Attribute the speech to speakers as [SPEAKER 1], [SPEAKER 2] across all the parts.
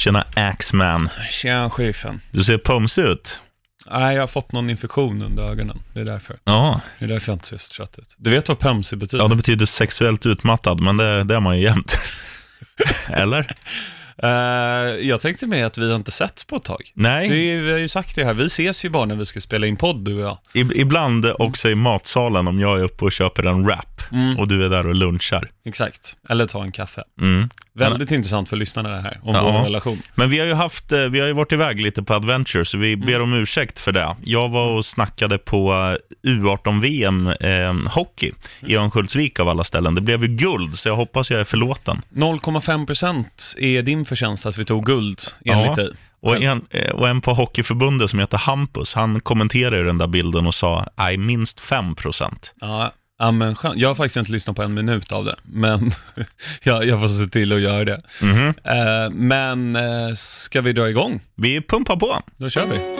[SPEAKER 1] Tjena Axman.
[SPEAKER 2] Tjena sheriffen.
[SPEAKER 1] Du ser pumsig ut.
[SPEAKER 2] Nej, jag har fått någon infektion under ögonen. Det är därför.
[SPEAKER 1] Ja.
[SPEAKER 2] Det är därför jag inte ser så trött ut. Du vet vad pumsig betyder?
[SPEAKER 1] ja, det betyder sexuellt utmattad, men det, det är man ju jämt. Eller?
[SPEAKER 2] Eh, jag tänkte med att vi inte setts på ett tag.
[SPEAKER 1] Nej,
[SPEAKER 2] Vi, vi har ju sagt det här, vi ses ju bara när vi ska spela in podd du och jag.
[SPEAKER 1] I, ibland också i matsalen om jag är uppe och köper en wrap
[SPEAKER 2] Mm.
[SPEAKER 1] och du är där och lunchar.
[SPEAKER 2] Exakt. Eller ta en kaffe.
[SPEAKER 1] Mm.
[SPEAKER 2] Väldigt intressant för lyssnarna det här, om
[SPEAKER 1] Ja.
[SPEAKER 2] vår relation.
[SPEAKER 1] Men vi har ju haft, eh, vi har ju varit iväg lite på adventure, så vi ber om ursäkt för det. Jag var och snackade på eh, U18-VM eh, hockey i Örnsköldsvik av alla ställen. Det blev ju guld, så jag hoppas jag är förlåten.
[SPEAKER 2] 0,5% är din förtjänst att vi tog guld, enligt
[SPEAKER 1] Ja.
[SPEAKER 2] dig.
[SPEAKER 1] Och en, eh, och en på Hockeyförbundet som heter Hampus, han kommenterade den där bilden och sa, nej, minst 5 procent.
[SPEAKER 2] Ja, ja men skönt. Jag har faktiskt inte lyssnat på en minut av det, men jag, jag får se till att göra det.
[SPEAKER 1] Mhm.
[SPEAKER 2] Eh, men eh, ska vi dra igång?
[SPEAKER 1] Vi pumpar på.
[SPEAKER 2] Då kör vi.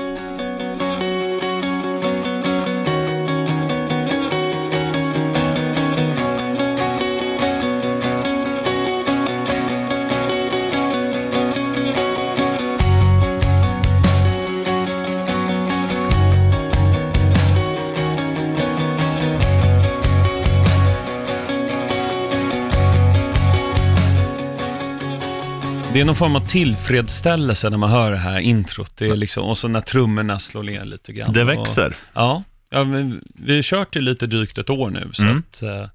[SPEAKER 2] Det är någon form av tillfredsställelse när man hör det här introt. Det är liksom, och så när trummorna slår ner lite grann.
[SPEAKER 1] Det
[SPEAKER 2] Och,
[SPEAKER 1] växer.
[SPEAKER 2] ja, ja men vi har kört i lite drygt ett år nu. Så
[SPEAKER 1] Mm.
[SPEAKER 2] att, eh,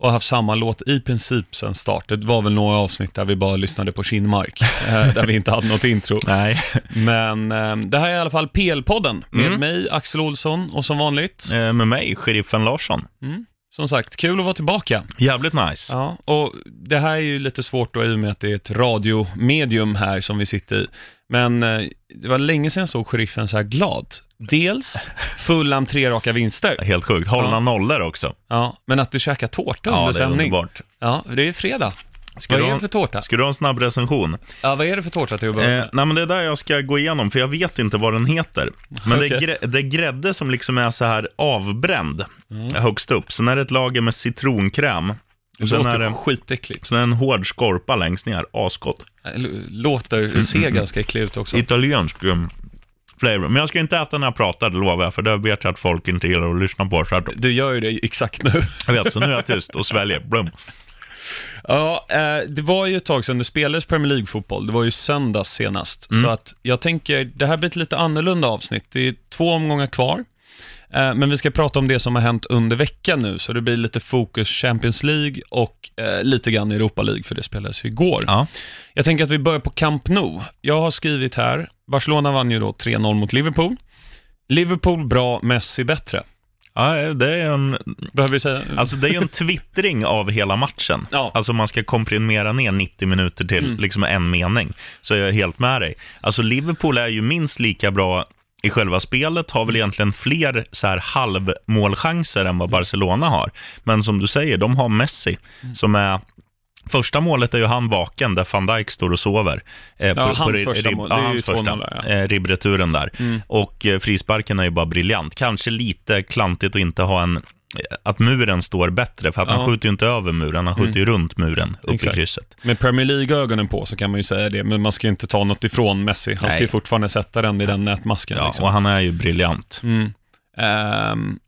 [SPEAKER 2] och haft samma låt i princip sedan start. Det var väl några avsnitt där vi bara lyssnade på Kinmark, eh, där vi inte hade något intro.
[SPEAKER 1] Nej.
[SPEAKER 2] Men eh, det här är i alla fall PL-podden med
[SPEAKER 1] Mm.
[SPEAKER 2] mig, Axel Olsson, och som vanligt,
[SPEAKER 1] med mig, sheriffen Larsson.
[SPEAKER 2] mm, som sagt, kul att vara tillbaka.
[SPEAKER 1] Jävligt nice.
[SPEAKER 2] Ja, och det här är ju lite svårt då i och med att det är ett radiomedium här som vi sitter i. Men eh, det var länge sedan jag såg sheriffen så här glad. Dels full tre raka vinster.
[SPEAKER 1] Helt sjukt. Hållna
[SPEAKER 2] Ja.
[SPEAKER 1] nollor också.
[SPEAKER 2] Ja, men att du käkar tårta
[SPEAKER 1] Ja,
[SPEAKER 2] under
[SPEAKER 1] det är
[SPEAKER 2] sändning.
[SPEAKER 1] underbart.
[SPEAKER 2] Ja, det är fredag.
[SPEAKER 1] Ska
[SPEAKER 2] vad är det för tårta?
[SPEAKER 1] Ska du ha en snabb recension?
[SPEAKER 2] Ja, vad är det för tårta till att börja
[SPEAKER 1] Eh,
[SPEAKER 2] med?
[SPEAKER 1] nej, men det är där jag ska gå igenom, för jag vet inte vad den heter. Men det, är grä- det är grädde som liksom är så här avbränd
[SPEAKER 2] Mm.
[SPEAKER 1] högst upp. Sen är det ett lager med citronkräm.
[SPEAKER 2] Det
[SPEAKER 1] sen är
[SPEAKER 2] låter
[SPEAKER 1] det,
[SPEAKER 2] skitäckligt.
[SPEAKER 1] sen är det en hård skorpa längst ner, asgott.
[SPEAKER 2] L- Låter, det ser ganska äckligt ut också.
[SPEAKER 1] Italiensk um, flavor. Men jag ska inte äta när jag pratar, det lovar jag, för det vet jag att folk inte gillar att lyssna på. Så att,
[SPEAKER 2] Du gör ju det exakt nu.
[SPEAKER 1] jag vet, så nu är jag tyst och sväljer. Blum.
[SPEAKER 2] Ja, eh, det var ju ett tag sedan det spelades Premier League-fotboll. Det var ju söndags senast.
[SPEAKER 1] Mm.
[SPEAKER 2] Så att jag tänker, det här blir ett lite annorlunda avsnitt. Det är två omgångar kvar. Eh, men vi ska prata om det som har hänt under veckan nu, så det blir lite fokus Champions League och eh, lite grann Europa League, för det spelades ju igår.
[SPEAKER 1] Ja.
[SPEAKER 2] Jag tänker att vi börjar på Camp Nou. Jag har skrivit här, Barcelona vann ju då 3-0 mot Liverpool. Liverpool bra, Messi bättre.
[SPEAKER 1] Ja, det är en
[SPEAKER 2] Behöver vi säga?
[SPEAKER 1] Alltså det är en twittring av hela matchen.
[SPEAKER 2] Ja.
[SPEAKER 1] Alltså man ska komprimera ner 90 minuter till
[SPEAKER 2] Mm.
[SPEAKER 1] liksom en mening. Så jag är helt med dig. Alltså Liverpool är ju minst lika bra i själva spelet, har väl egentligen fler så här halvmålchanser än vad Barcelona har. Men som du säger, de har Messi som är Första målet är ju han vaken där van Dijk står och sover. Eh,
[SPEAKER 2] Ja, hans
[SPEAKER 1] ri-
[SPEAKER 2] första
[SPEAKER 1] rib-
[SPEAKER 2] mål. Det är ju
[SPEAKER 1] första.
[SPEAKER 2] 2-0 där, ja.
[SPEAKER 1] Eh, ribbreturen där.
[SPEAKER 2] Mm.
[SPEAKER 1] Och eh, frisparken är ju bara briljant. Kanske lite klantigt att inte ha en eh, att muren står bättre, för att
[SPEAKER 2] Ja.
[SPEAKER 1] han skjuter ju inte över muren, han skjuter ju runt muren upp
[SPEAKER 2] Exakt.
[SPEAKER 1] i krysset.
[SPEAKER 2] Med Premier League-ögonen på så kan man ju säga det, men man ska ju inte ta något ifrån Messi. Han ska
[SPEAKER 1] Nej.
[SPEAKER 2] ju fortfarande sätta den i den nätmasken.
[SPEAKER 1] Ja,
[SPEAKER 2] liksom.
[SPEAKER 1] och han är ju briljant.
[SPEAKER 2] mm. Ehm,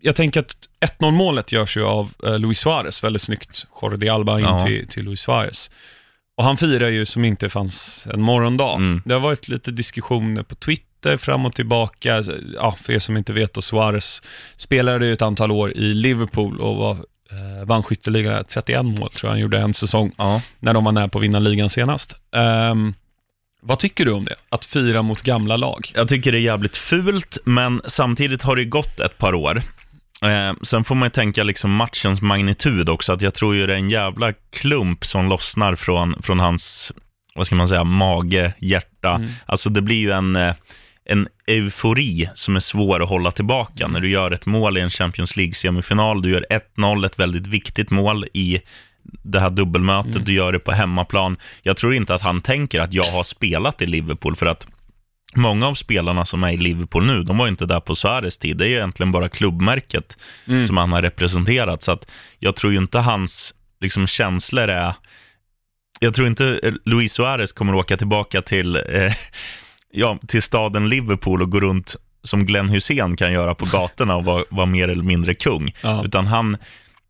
[SPEAKER 2] jag tänker att 1-0 målet görs ju av uh, Luis Suarez, väldigt snyggt. Jordi Alba in
[SPEAKER 1] Ja.
[SPEAKER 2] till, till Luis Suarez. Och han firar ju som inte fanns en morgondag.
[SPEAKER 1] Mm.
[SPEAKER 2] Det har varit lite diskussioner på Twitter fram och tillbaka. Ja, för er som inte vet, och Suarez spelade ju ett antal år i Liverpool och var, eh, vann skytteligan 31 mål, tror jag han gjorde en säsong
[SPEAKER 1] Ja.
[SPEAKER 2] när de var nära på att vinna ligan senast. Ehm, vad tycker du om det? Att fira mot gamla lag?
[SPEAKER 1] Jag tycker det är jävligt fult, men samtidigt har det gått ett par år. Eh, sen får man ju tänka liksom matchens magnitud också, att jag tror ju det är en jävla klump som lossnar från, från hans, vad ska man säga, mage, hjärta.
[SPEAKER 2] Mm.
[SPEAKER 1] Alltså det blir ju en, eh, en eufori som är svår att hålla tillbaka. När du gör ett mål i en Champions League-semifinal, du gör 1-0, ett väldigt viktigt mål i det här dubbelmötet,
[SPEAKER 2] Mm.
[SPEAKER 1] du gör det på hemmaplan. Jag tror inte att han tänker att jag har spelat i Liverpool, för att många av spelarna som är i Liverpool nu, de var inte där på Suarez tid. Det är egentligen bara klubbmärket
[SPEAKER 2] Mm.
[SPEAKER 1] som han har representerat. Så att jag tror ju inte hans liksom, känslor är jag tror inte eh, Luis Suarez kommer åka tillbaka till, eh, ja, till staden Liverpool och gå runt som Glenn Hussein kan göra på gatorna och vara, vara mer eller mindre kung.
[SPEAKER 2] Ja.
[SPEAKER 1] Utan han,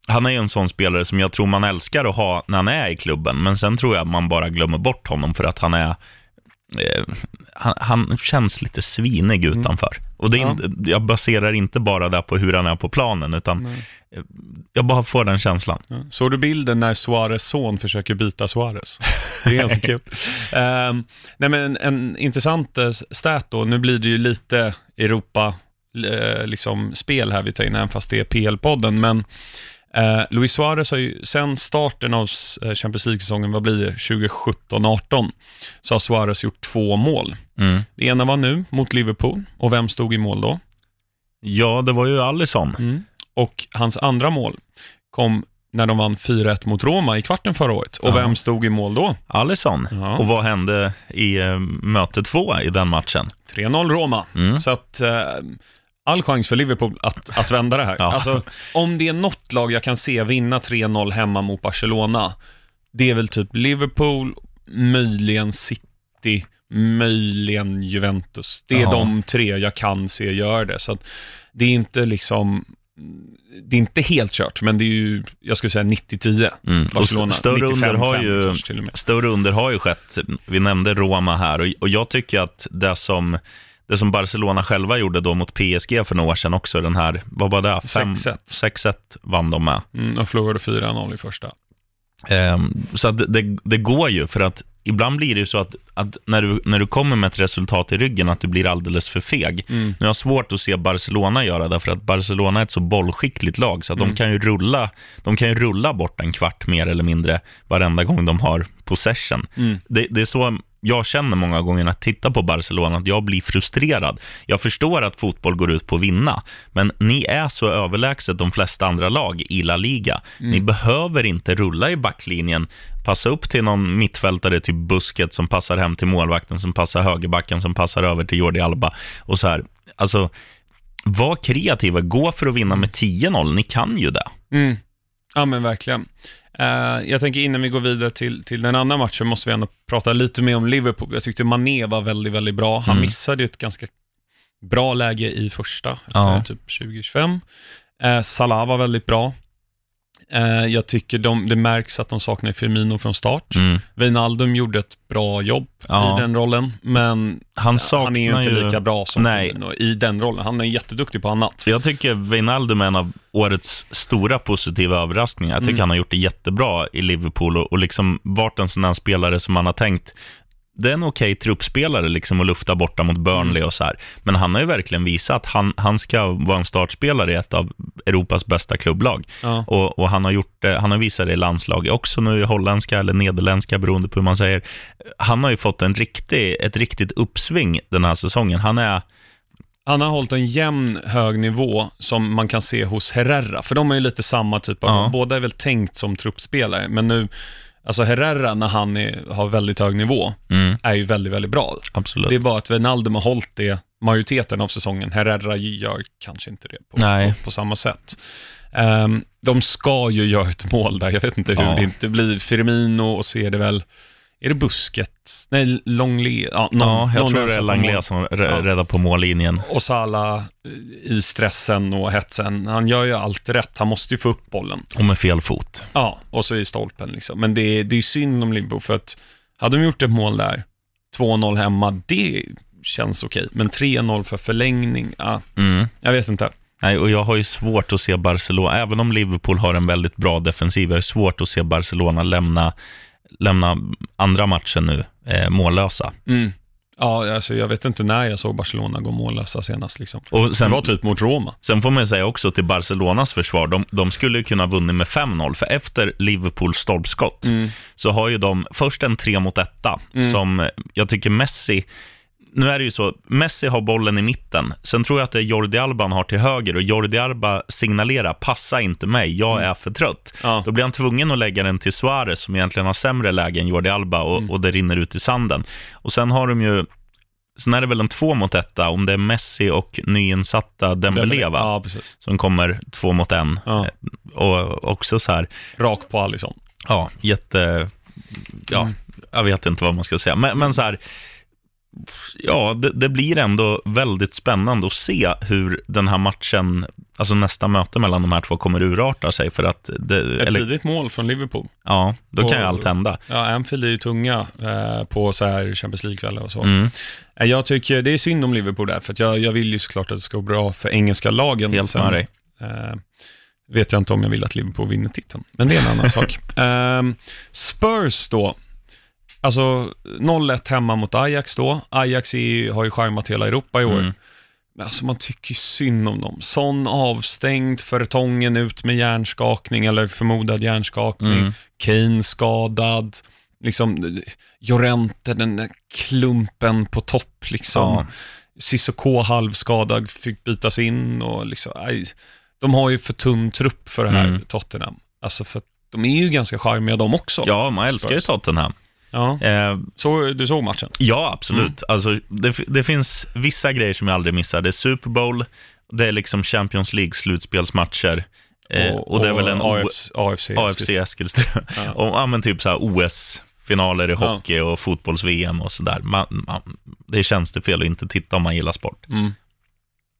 [SPEAKER 1] han är ju en sån spelare som jag tror man älskar att ha när han är i klubben, men sen tror jag att man bara glömmer bort honom för att han är eh, han, han känns lite svinig utanför. Och det är
[SPEAKER 2] Ja.
[SPEAKER 1] jag baserar inte bara det på hur han är på planen, utan eh, jag bara får den känslan.
[SPEAKER 2] Ja. Såg du bilden när Suarez son försöker byta Suarez? Det är ganska kul. Ehm, nej men en, en intressant eh, stat då, nu blir det ju lite Europa liksom spel här vi tar in, även fast det är PL-podden, men eh, Luis Suarez har ju sen starten av eh, Champions League-säsongen, vad blir det, 2017-18, så har Suarez gjort två mål.
[SPEAKER 1] Mm.
[SPEAKER 2] Det ena var nu mot Liverpool, och vem stod i mål då?
[SPEAKER 1] Ja, det var ju Alisson.
[SPEAKER 2] Mm. Och hans andra mål kom när de vann 4-1 mot Roma i kvarten förra året. Och
[SPEAKER 1] Ja.
[SPEAKER 2] vem stod i mål då?
[SPEAKER 1] Alisson.
[SPEAKER 2] Ja.
[SPEAKER 1] Och vad hände i eh, möte två i den matchen?
[SPEAKER 2] 3-0 Roma.
[SPEAKER 1] Mm.
[SPEAKER 2] Så att eh, all chans för Liverpool att, att vända det här.
[SPEAKER 1] Ja.
[SPEAKER 2] Alltså, om det är något lag jag kan se vinna 3-0 hemma mot Barcelona, det är väl typ Liverpool, möjligen City, möjligen Juventus. Det är
[SPEAKER 1] Ja.
[SPEAKER 2] de tre jag kan se gör det. Så det är inte liksom, det är inte helt kört, men det är ju, jag skulle säga 90-10.
[SPEAKER 1] Mm.
[SPEAKER 2] Barcelona,
[SPEAKER 1] större under, har ju,
[SPEAKER 2] 95-5 kanske till och med.
[SPEAKER 1] större under har ju skett. Vi nämnde Roma här och, och jag tycker att det som, det som Barcelona själva gjorde då mot PSG för några år sedan också, den här, vad var det? Fem-
[SPEAKER 2] 6-1.
[SPEAKER 1] 6-1 vann de med.
[SPEAKER 2] Mm, och förlorade 4-0 i första.
[SPEAKER 1] Ehm, så att det, det går ju, för att ibland blir det ju så att, att när, du, när du kommer med ett resultat i ryggen, att du blir alldeles för feg.
[SPEAKER 2] Mm.
[SPEAKER 1] Nu har jag svårt att se Barcelona göra det, för att Barcelona är ett så bollskickligt lag, så att
[SPEAKER 2] Mm.
[SPEAKER 1] de, kan ju rulla, de kan ju rulla bort en kvart mer eller mindre varenda gång de har possession.
[SPEAKER 2] Mm.
[SPEAKER 1] Det, det är så jag känner många gånger när jag tittar på Barcelona, att jag blir frustrerad. Jag förstår att fotboll går ut på att vinna, men ni är så överlägset de flesta andra lag i La Liga. Ni behöver inte rulla i backlinjen, passa upp till någon mittfältare, typ Busket, som passar hem till målvakten, som passar högerbacken, som passar över till Jordi Alba och så här. Alltså, var kreativa, gå för att vinna med 10-0, ni kan ju det.
[SPEAKER 2] Mm. Ja, men verkligen. Eh, jag tänker innan vi går vidare till, till den andra matchen måste vi ändå prata lite mer om Liverpool. Jag tyckte Mané var väldigt, väldigt bra. Han
[SPEAKER 1] Mm.
[SPEAKER 2] missade ju ett ganska bra läge i första, efter
[SPEAKER 1] Ja.
[SPEAKER 2] typ 2025. Eh, Salah var väldigt bra. Eh, jag tycker de, det märks att de saknar Firmino från start.
[SPEAKER 1] Mm.
[SPEAKER 2] Wijnaldum gjorde ett bra jobb
[SPEAKER 1] Ja.
[SPEAKER 2] i den rollen, men
[SPEAKER 1] Han
[SPEAKER 2] han är ju inte
[SPEAKER 1] ju...
[SPEAKER 2] lika bra som
[SPEAKER 1] Nej.
[SPEAKER 2] Firmino i den rollen. Han är jätteduktig på annat.
[SPEAKER 1] Jag tycker Wijnaldum är en av årets stora positiva överraskningar. Jag tycker
[SPEAKER 2] Mm.
[SPEAKER 1] han har gjort det jättebra i Liverpool och, och liksom varit en sån här spelare som man har tänkt, det är en okej truppspelare liksom att lufta borta mot Burnley
[SPEAKER 2] Mm.
[SPEAKER 1] och så här. Men han har ju verkligen visat att han, han ska vara en startspelare i ett av Europas bästa klubblag.
[SPEAKER 2] Ja.
[SPEAKER 1] Och, och han har gjort det, han har visat det i landslaget också nu, holländska eller nederländska beroende på hur man säger. Han har ju fått en riktig, ett riktigt uppsving den här säsongen. Han är,
[SPEAKER 2] Han har hållit en jämn hög nivå som man kan se hos Herrera, för de är ju lite samma typ av,
[SPEAKER 1] Ja.
[SPEAKER 2] båda är väl tänkt som truppspelare, men nu, alltså Herrera när han är, har väldigt hög nivå,
[SPEAKER 1] mm,
[SPEAKER 2] är ju väldigt, väldigt bra.
[SPEAKER 1] absolut.
[SPEAKER 2] Det är bara att Wijnaldum har hållit det majoriteten av säsongen, Herrera gör kanske inte det på, på, på samma sätt. Ehm, de ska ju göra ett mål där, jag vet inte hur
[SPEAKER 1] Ja.
[SPEAKER 2] det inte blir Firmino och så är det väl, är det Busquets? Nej, Longley, ja, någon,
[SPEAKER 1] Ja, jag tror det är
[SPEAKER 2] mål.
[SPEAKER 1] som räddar på mållinjen.
[SPEAKER 2] Och Salah eh, i stressen och hetsen, han gör ju allt rätt. Han måste ju få upp bollen.
[SPEAKER 1] Och med fel fot.
[SPEAKER 2] Ja, och så i stolpen liksom. Men det, det är synd om Liverpool, för att hade de gjort ett mål där, 2-0 hemma, det känns okej. Men 3-0 för förlängning, ja,
[SPEAKER 1] Mm.
[SPEAKER 2] jag vet inte.
[SPEAKER 1] Nej, och jag har ju svårt att se Barcelona, även om Liverpool har en väldigt bra defensiv, jag har svårt att se Barcelona lämna, lämna andra matchen nu eh, mållösa.
[SPEAKER 2] Mm. Ja, alltså jag vet inte när jag såg Barcelona gå mållösa senast liksom.
[SPEAKER 1] Och
[SPEAKER 2] Det
[SPEAKER 1] sen,
[SPEAKER 2] var typ mot Roma.
[SPEAKER 1] sen får man säga också till Barcelonas försvar, de, de skulle ju kunna ha vunnit med 5-0, för efter Liverpools stolpskott
[SPEAKER 2] Mm.
[SPEAKER 1] så har ju de först en 3 mot 1
[SPEAKER 2] Mm.
[SPEAKER 1] som jag tycker Messi, nu är det ju så, Messi har bollen i mitten, sen tror jag att det är Jordi Alba han har till höger och Jordi Alba signalerar, passa inte mig, jag är för trött.
[SPEAKER 2] Ja.
[SPEAKER 1] Då blir han tvungen att lägga den till Suarez som egentligen har sämre läge än Jordi Alba och,
[SPEAKER 2] Mm.
[SPEAKER 1] och det rinner ut i sanden. Och sen har de ju, sen är det väl en två mot etta om det är Messi och nyinsatta Dembélé?
[SPEAKER 2] Ja.
[SPEAKER 1] Som kommer två mot en.
[SPEAKER 2] Ja.
[SPEAKER 1] Och också så här,
[SPEAKER 2] Rak på Alisson.
[SPEAKER 1] ja, jätte, ja,
[SPEAKER 2] Mm.
[SPEAKER 1] jag vet inte vad man ska säga. Men, men så här, ja, det, det blir ändå väldigt spännande att se hur den här matchen, alltså nästa möte mellan de här två kommer urarta sig. För att det,
[SPEAKER 2] Ett
[SPEAKER 1] eller,
[SPEAKER 2] tidigt mål från Liverpool.
[SPEAKER 1] ja, då kan ju
[SPEAKER 2] Och-
[SPEAKER 1] allt hända.
[SPEAKER 2] Ja, Anfield är ju tunga eh, på så här Champions League-kvällar och så.
[SPEAKER 1] Mm,
[SPEAKER 2] Eh, Jag tycker det är synd om Liverpool där, för jag, jag vill ju såklart att det ska gå bra för engelska lagen.
[SPEAKER 1] helt med dig.
[SPEAKER 2] Eh, vet jag inte om jag vill att Liverpool vinner titeln, men det är en annan sak. Ehm, Spurs då, alltså 0-1 hemma mot Ajax då. Ajax ju- har ju charmat hela Europa i år.
[SPEAKER 1] Mm.
[SPEAKER 2] Men alltså man tycker ju synd om dem. Sån avstängd, Fertongen ut med hjärnskakning eller förmodad hjärnskakning.
[SPEAKER 1] Mm.
[SPEAKER 2] Kane skadad. Liksom, Jorente, den där klumpen på topp liksom.
[SPEAKER 1] Ja.
[SPEAKER 2] Sissoko halvskadad, fick bytas in och liksom, aj, de har ju för tunn trupp för det här
[SPEAKER 1] Mm.
[SPEAKER 2] Tottenham. Alltså för att de är ju ganska charmiga de också.
[SPEAKER 1] ja, man älskar ju. Tottenham.
[SPEAKER 2] Ja.
[SPEAKER 1] Eh,
[SPEAKER 2] Så, du såg matchen?
[SPEAKER 1] Ja, absolut.
[SPEAKER 2] Mm.
[SPEAKER 1] Alltså, det, det finns vissa grejer som jag aldrig missar. Det är Super Bowl, det är liksom Champions League-slutspelsmatcher. Eh, och, det är väl en
[SPEAKER 2] AFC, AFC,
[SPEAKER 1] AFC Eskilstuna.
[SPEAKER 2] Ja.
[SPEAKER 1] och, ja, men typ så här OS-finaler i
[SPEAKER 2] Ja.
[SPEAKER 1] hockey och fotbolls-VM och sådär. Man, man, det känns det fel att inte titta om man gillar sport.
[SPEAKER 2] Mm.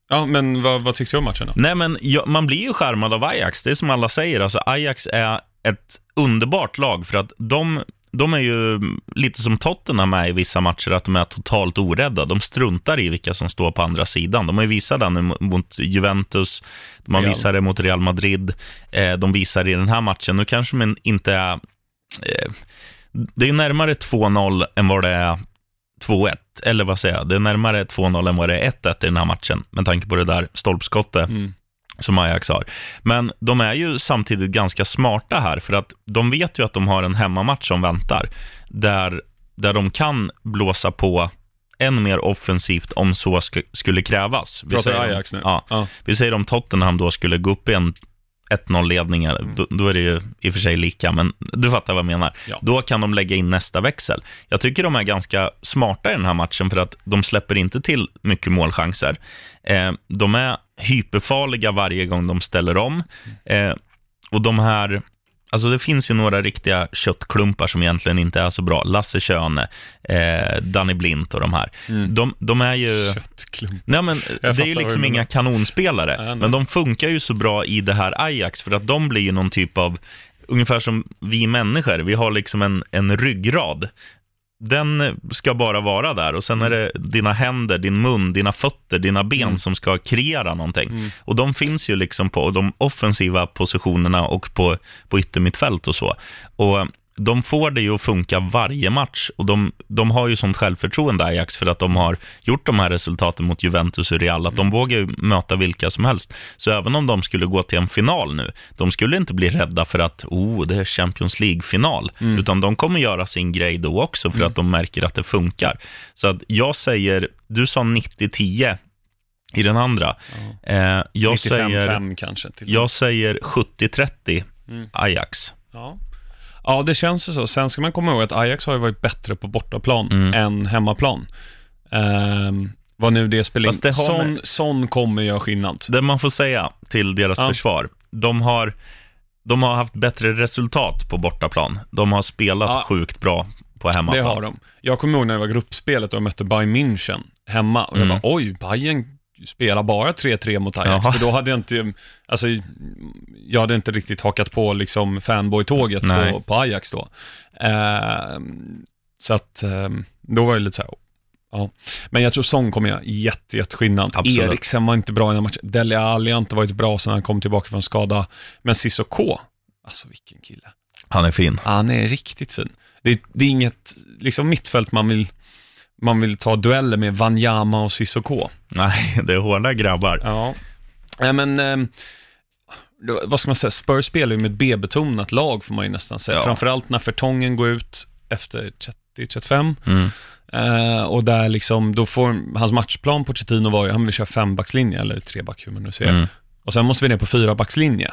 [SPEAKER 2] Ja, men vad, vad tyckte du om matchen då?
[SPEAKER 1] Nej, men ja, man blir ju skärmad av Ajax. Det är som alla säger, alltså Ajax är ett underbart lag för att de, de är ju lite som Tottenham är i vissa matcher, att de är totalt orädda. De struntar i vilka som står på andra sidan. De har ju visat det nu mot Juventus, de har
[SPEAKER 2] Real.
[SPEAKER 1] visat det mot Real Madrid, eh, de visar det i den här matchen. Nu kanske man inte är... Eh, det är ju närmare 2-0 än vad det är 2-1, eller vad säger jag? Det är närmare 2-0 än vad det är 1-1 i den här matchen, med tanke på det där stolpskottet
[SPEAKER 2] Mm.
[SPEAKER 1] Som Ajax har. Men de är ju samtidigt ganska smarta här, för att de vet ju att de har en hemmamatch som väntar, där, där de kan blåsa på än mer offensivt om så sk- skulle krävas. Vi
[SPEAKER 2] Pratar
[SPEAKER 1] säger om-
[SPEAKER 2] Ajax nu?
[SPEAKER 1] Ja,
[SPEAKER 2] ja.
[SPEAKER 1] vi säger om Tottenham då skulle gå upp i en 1-0-ledning,
[SPEAKER 2] Mm.
[SPEAKER 1] då, då är det ju i och för sig lika, men du fattar vad jag menar.
[SPEAKER 2] Ja.
[SPEAKER 1] Då kan de lägga in nästa växel. Jag tycker de är ganska smarta i den här matchen för att de släpper inte till mycket målchanser. Eh, de är hyperfarliga varje gång de ställer om. Eh, och de här, alltså det finns ju några riktiga köttklumpar som egentligen inte är så bra. Lasse Schöne, eh, Danny Blint och de här.
[SPEAKER 2] Mm.
[SPEAKER 1] De, de är ju...
[SPEAKER 2] Köttklump.
[SPEAKER 1] Nej, men det är ju liksom inga kanonspelare,
[SPEAKER 2] nej.
[SPEAKER 1] men de funkar ju så bra i det här Ajax, för att de blir ju någon typ av, ungefär som vi människor, vi har liksom en, en ryggrad. Den ska bara vara där och sen är det dina händer, din mun, dina fötter, dina ben
[SPEAKER 2] Mm.
[SPEAKER 1] som ska kreera någonting.
[SPEAKER 2] Mm.
[SPEAKER 1] Och de finns ju liksom på de offensiva positionerna och på, på yttermittfält och så. Och de får det ju att funka varje match och de, de har ju sånt självförtroende Ajax för att de har gjort de här resultaten mot Juventus och Real, att de vågar ju möta vilka som helst. Så även om de skulle gå till en final nu, de skulle inte bli rädda för att oh, det är Champions League-final, utan de kommer göra sin grej då också för att de märker att det funkar. Så att jag säger, du sa 90-10 i den andra. Eh, jag, säger,
[SPEAKER 2] 95 kanske.
[SPEAKER 1] Jag säger 70-30
[SPEAKER 2] Mm.
[SPEAKER 1] Ajax.
[SPEAKER 2] Ja. Ja, det känns ju så. Sen ska man komma ihåg att Ajax har ju varit bättre på bortaplan
[SPEAKER 1] Mm.
[SPEAKER 2] än hemmaplan. Um, vad nu det spelar in.
[SPEAKER 1] Det
[SPEAKER 2] Sån,
[SPEAKER 1] med-
[SPEAKER 2] sån kommer göra skillnad.
[SPEAKER 1] Det man får säga till deras
[SPEAKER 2] Ja.
[SPEAKER 1] försvar, de har, de har haft bättre resultat på bortaplan. De har spelat
[SPEAKER 2] Ja.
[SPEAKER 1] sjukt bra på hemmaplan.
[SPEAKER 2] Det har de. Jag kommer ihåg när det var gruppspelet och jag mötte Bayern München hemma och
[SPEAKER 1] Mm.
[SPEAKER 2] jag bara, oj, Bayern spelar bara 3-3 mot Ajax.
[SPEAKER 1] Jaha.
[SPEAKER 2] För då hade jag inte, alltså, jag hade inte riktigt hakat på liksom fanboy-tåget på, på Ajax då. Ehm, så att, ehm, då var det lite så här, ja. Men jag tror Song kommer göra jätte, jätteskillnad.
[SPEAKER 1] Absolut.
[SPEAKER 2] Eriksen var inte bra i den matchen. Dele Alli har inte varit bra sedan han kom tillbaka från skada. Men Sissoko, alltså vilken kille.
[SPEAKER 1] Han är fin.
[SPEAKER 2] Han är riktigt fin. Det det är inget liksom mittfält man vill, man vill ta dueller med Wanyama och Sissoko.
[SPEAKER 1] Nej, det är hårda grabbar.
[SPEAKER 2] Ja. Nej men, då- vad ska man säga, Spurs spelar ju med ett B-betonat lag får man ju nästan säga.
[SPEAKER 1] Ja.
[SPEAKER 2] Framförallt när Fertongen går ut efter 30-35.
[SPEAKER 1] Mm.
[SPEAKER 2] Eh, och där liksom, då får hans matchplan på Chetino var ju, han vill köra fembackslinje, eller treback hur man nu ser.
[SPEAKER 1] Mm.
[SPEAKER 2] Och sen måste vi ner på fyrabackslinje.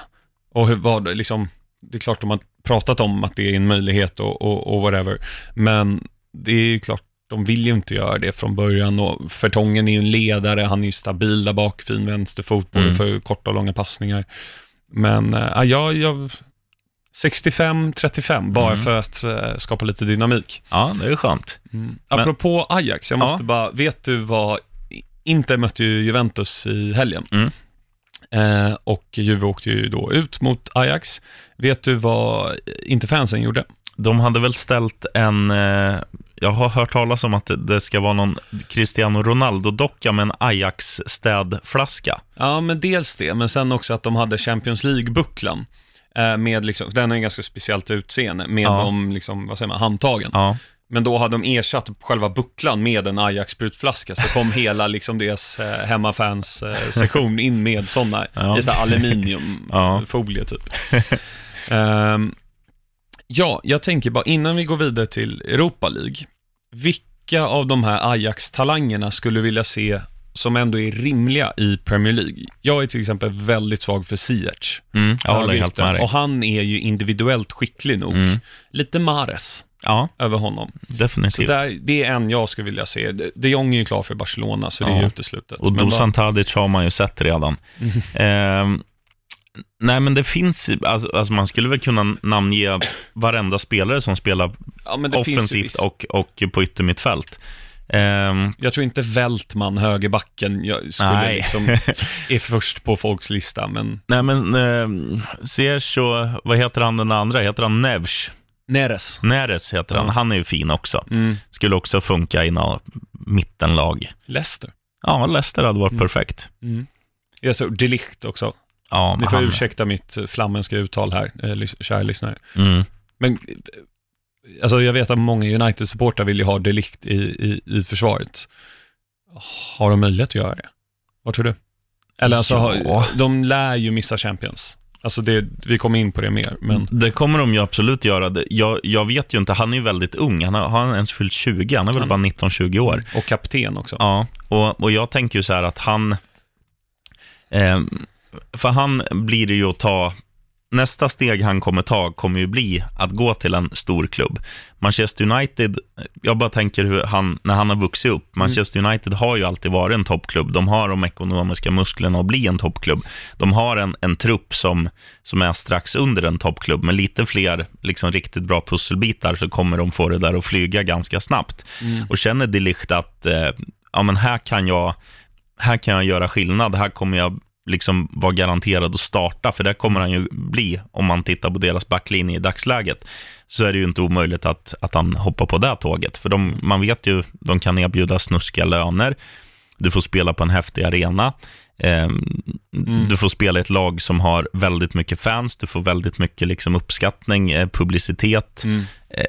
[SPEAKER 2] Och hur var det liksom, det är klart de har pratat om att det är en möjlighet och, och, och whatever. Men det är ju klart, de vill ju inte göra det från början och Fertongen är ju en ledare, han är ju stabil där bak, fin vänsterfot, både
[SPEAKER 1] Mm.
[SPEAKER 2] för korta och långa passningar. Men äh, jag, jag, 65-35, bara
[SPEAKER 1] Mm.
[SPEAKER 2] för att eh, skapa lite dynamik.
[SPEAKER 1] Ja, det är skönt.
[SPEAKER 2] Apropå Ajax, jag måste
[SPEAKER 1] Ja.
[SPEAKER 2] bara, vet du vad, Inter mötte ju Juventus i helgen.
[SPEAKER 1] Mm.
[SPEAKER 2] Eh, och Juve åkte ju då ut mot Ajax. Vet du vad Interfansen gjorde?
[SPEAKER 1] De hade väl ställt en, eh, jag har hört talas om att det- ska vara någon Cristiano Ronaldo-docka med en Ajax-städflaska.
[SPEAKER 2] Ja, men dels det, men sen också att de hade Champions League-bucklan. Eh, med liksom, den är en ganska speciellt utseende, med
[SPEAKER 1] Ja.
[SPEAKER 2] de, liksom, vad säger man, handtagen.
[SPEAKER 1] Ja,
[SPEAKER 2] Men då hade de ersatt själva bucklan med en Ajax-sprutflaska, så kom hela liksom deras eh, hemmafans-sektion in med sådana,
[SPEAKER 1] Ja.
[SPEAKER 2] i så aluminiumfolie typ. Ehm, ja, jag tänker bara innan vi går vidare till Europa League, vilka av de här Ajax-talangerna skulle du vilja se som ändå är rimliga i Premier League? Jag är till exempel väldigt svag för Ziyech.
[SPEAKER 1] mm.
[SPEAKER 2] Och han är ju individuellt skicklig nog.
[SPEAKER 1] Mm.
[SPEAKER 2] Lite Mares
[SPEAKER 1] Ja,
[SPEAKER 2] över honom. Så
[SPEAKER 1] definitivt.
[SPEAKER 2] där, det är en jag skulle vilja se. De Jong är ju klar för Barcelona, så det är
[SPEAKER 1] Ja.
[SPEAKER 2] ju uteslutet.
[SPEAKER 1] Och Dusan Tadic har man ju sett redan. Ehm, nej, men det finns alltså, alltså man skulle väl kunna namnge varenda spelare som spelar
[SPEAKER 2] ja,
[SPEAKER 1] offensivt och, och på yttermittfält. Ehm,
[SPEAKER 2] Jag tror inte Vältman, högerbacken, jag skulle
[SPEAKER 1] Nej.
[SPEAKER 2] liksom, är först på folks lista, men
[SPEAKER 1] nej, men eh, Ziyech och, vad heter han den andra? Heter han Nevs?
[SPEAKER 2] Neres.
[SPEAKER 1] Neres heter han.
[SPEAKER 2] Ja.
[SPEAKER 1] Han är ju fin också.
[SPEAKER 2] Mm.
[SPEAKER 1] Skulle också funka i något mittenlag.
[SPEAKER 2] Leicester.
[SPEAKER 1] Ja, Leicester hade varit
[SPEAKER 2] Mm.
[SPEAKER 1] perfekt.
[SPEAKER 2] Mm. Jag såg Delicht också.
[SPEAKER 1] Ja,
[SPEAKER 2] Ni får
[SPEAKER 1] han,
[SPEAKER 2] ursäkta mitt flamländska uttal här, eh, kära lyssnare.
[SPEAKER 1] mm,
[SPEAKER 2] Men, eh, alltså jag vet att många United-supportrar vill ju ha Delicht i, i, i försvaret. Har de möjlighet att göra det? Vad tror du? Eller alltså,
[SPEAKER 1] Ja.
[SPEAKER 2] har, de lär ju missa Champions. Alltså det, vi kommer in på det mer, men
[SPEAKER 1] Det kommer de ju absolut göra. Jag, jag vet ju inte, han är ju väldigt ung. Han har, har han ens fyllt 20? Han är väl
[SPEAKER 2] Han-
[SPEAKER 1] bara 19-20 år.
[SPEAKER 2] och kapten också.
[SPEAKER 1] Ja, och, och jag tänker ju så här att han... Eh, för han blir det ju att ta... Nästa steg han kommer ta kommer ju bli att gå till en stor klubb. Manchester United, jag bara tänker hur han, när han har vuxit upp, Manchester United har ju alltid varit en toppklubb. De har de ekonomiska musklerna att bli en toppklubb. De har en, en trupp som, som är strax under en toppklubb, med lite fler liksom, riktigt bra pusselbitar så kommer de få det där att flyga ganska snabbt. Och känner de Ligt att eh, ja, men här, kan jag, här kan jag göra skillnad, här kommer jag liksom vara garanterad att starta, för det kommer han ju bli om man tittar på deras backlinje i dagsläget. Så är det ju inte omöjligt att, att han hoppar på det tåget, för de, man vet ju, de kan erbjuda snuskiga löner, du får spela på en häftig arena, Ehm, Du får spela i ett lag som har väldigt mycket fans, du får väldigt mycket liksom uppskattning, eh, publicitet.
[SPEAKER 2] Mm.
[SPEAKER 1] Eh,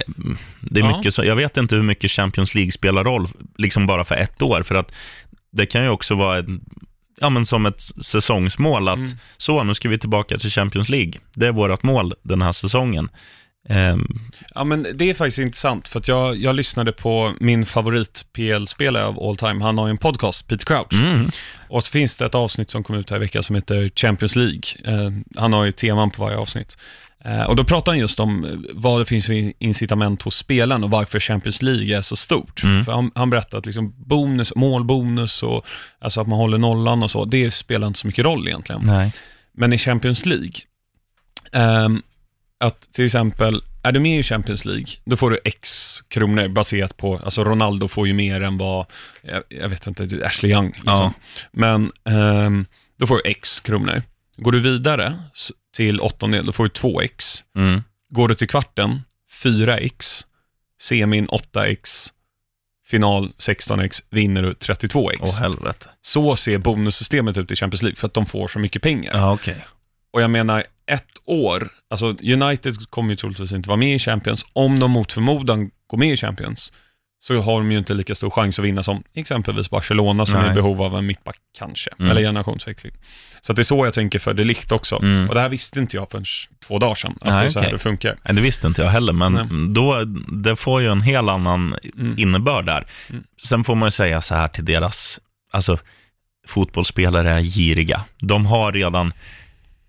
[SPEAKER 1] Det är
[SPEAKER 2] Ja.
[SPEAKER 1] mycket så, jag vet inte hur mycket Champions League spelar roll, liksom bara för ett år, för att det kan ju också vara en, ja, men som ett säsongsmål, att
[SPEAKER 2] Mm.
[SPEAKER 1] så, nu ska vi tillbaka till Champions League. Det är vårt mål den här säsongen. Ehm,
[SPEAKER 2] Ja, men det är faktiskt intressant, för att jag, jag lyssnade på min favorit PL-spelare av all time. Han har ju en podcast, Peter Crouch.
[SPEAKER 1] mm,
[SPEAKER 2] Och så finns det ett avsnitt som kom ut här i veckan som heter Champions League. Eh, han har ju teman på varje avsnitt. Eh, och då pratar han just om eh, vad det finns för incitament hos spelaren och varför Champions League är så stort.
[SPEAKER 1] Mm.
[SPEAKER 2] För han, han berättar att liksom bonus, målbonus och alltså att man håller nollan och så, det spelar inte så mycket roll egentligen.
[SPEAKER 1] nej.
[SPEAKER 2] Men i Champions League, ehm, att till exempel, är du med i Champions League, då får du X kronor baserat på, alltså Ronaldo får ju mer än vad, jag, jag vet inte, Ashley Young. Liksom.
[SPEAKER 1] Ja.
[SPEAKER 2] Men ehm, då får du X kronor. Går du vidare till åttondel, då får du 2X.
[SPEAKER 1] Mm.
[SPEAKER 2] Går du till kvarten, 4X. Semin 8X. Final 16X, vinner du 32X.
[SPEAKER 1] Åh, helvete.
[SPEAKER 2] Så ser bonussystemet ut i Champions League, för att de får så mycket pengar.
[SPEAKER 1] Ja, okej.
[SPEAKER 2] Och jag menar, ett år, alltså United kommer ju troligtvis inte vara med i Champions. Om de mot förmodan går med i Champions, så har de ju inte lika stor chans att vinna som exempelvis Barcelona som
[SPEAKER 1] Nej.
[SPEAKER 2] är i behov av en mittback kanske,
[SPEAKER 1] Mm.
[SPEAKER 2] eller generationsväxling. Så det är så jag tänker för det Ligt också.
[SPEAKER 1] Mm.
[SPEAKER 2] Och det här visste inte jag förrän två dagar sedan, att
[SPEAKER 1] Nej,
[SPEAKER 2] det är så här
[SPEAKER 1] okej.
[SPEAKER 2] det funkar.
[SPEAKER 1] Nej, det visste inte jag heller, men
[SPEAKER 2] Nej.
[SPEAKER 1] då, det får ju en helt annan
[SPEAKER 2] Mm.
[SPEAKER 1] innebörd där.
[SPEAKER 2] Mm.
[SPEAKER 1] Sen får man ju säga så här till deras, alltså fotbollsspelare är giriga. De har redan,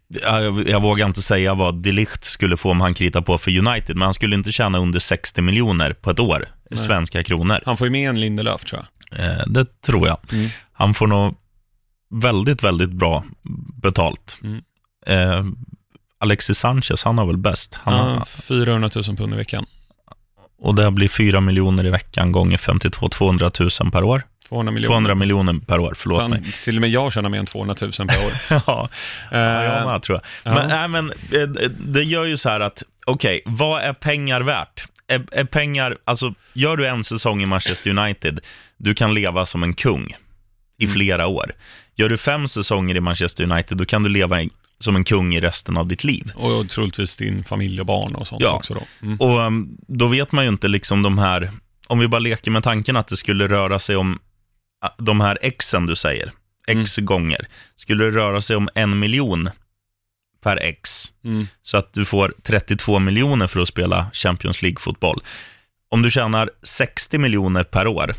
[SPEAKER 1] jag, jag vågar inte säga vad Delicht skulle få om han kritar på för United, men han skulle inte tjäna under 60 miljoner på ett år,
[SPEAKER 2] Nej.
[SPEAKER 1] svenska kronor.
[SPEAKER 2] Han får ju med en Lindelöf tror jag.
[SPEAKER 1] Eh, det tror jag.
[SPEAKER 2] Mm.
[SPEAKER 1] Han får nog väldigt, väldigt bra betalt.
[SPEAKER 2] Mm.
[SPEAKER 1] Eh, Alexis Sanchez, han har väl bäst. Han har,
[SPEAKER 2] Ja, 400 000 pund i veckan.
[SPEAKER 1] Och det blir 4 miljoner i veckan gånger 52, 200 000 per år.
[SPEAKER 2] 200 miljoner.
[SPEAKER 1] 200 miljoner per år, förlåt
[SPEAKER 2] Fan,
[SPEAKER 1] mig.
[SPEAKER 2] till och med jag tjänar mer än 200 000 per år.
[SPEAKER 1] ja, ja, jag
[SPEAKER 2] Eh,
[SPEAKER 1] med, tror jag.
[SPEAKER 2] ja.
[SPEAKER 1] Men, nej, men eh, det gör ju så här att, okej, vad är pengar värt? Är, är pengar, alltså, gör du en säsong i Manchester United, du kan leva som en kung i
[SPEAKER 2] Mm.
[SPEAKER 1] flera år. Gör du fem säsonger i Manchester United, då kan du leva i- som en kung i resten av ditt liv.
[SPEAKER 2] och troligtvis din familj och barn och sånt
[SPEAKER 1] Ja.
[SPEAKER 2] också då. Mm.
[SPEAKER 1] Och um, då vet man ju inte liksom de här, om vi bara leker med tanken att det skulle röra sig om de här xen du säger, x gånger. Skulle det röra sig om en miljon per x,
[SPEAKER 2] Mm.
[SPEAKER 1] så att du får 32 miljoner för att spela Champions League-fotboll. Om du tjänar 60 miljoner per år,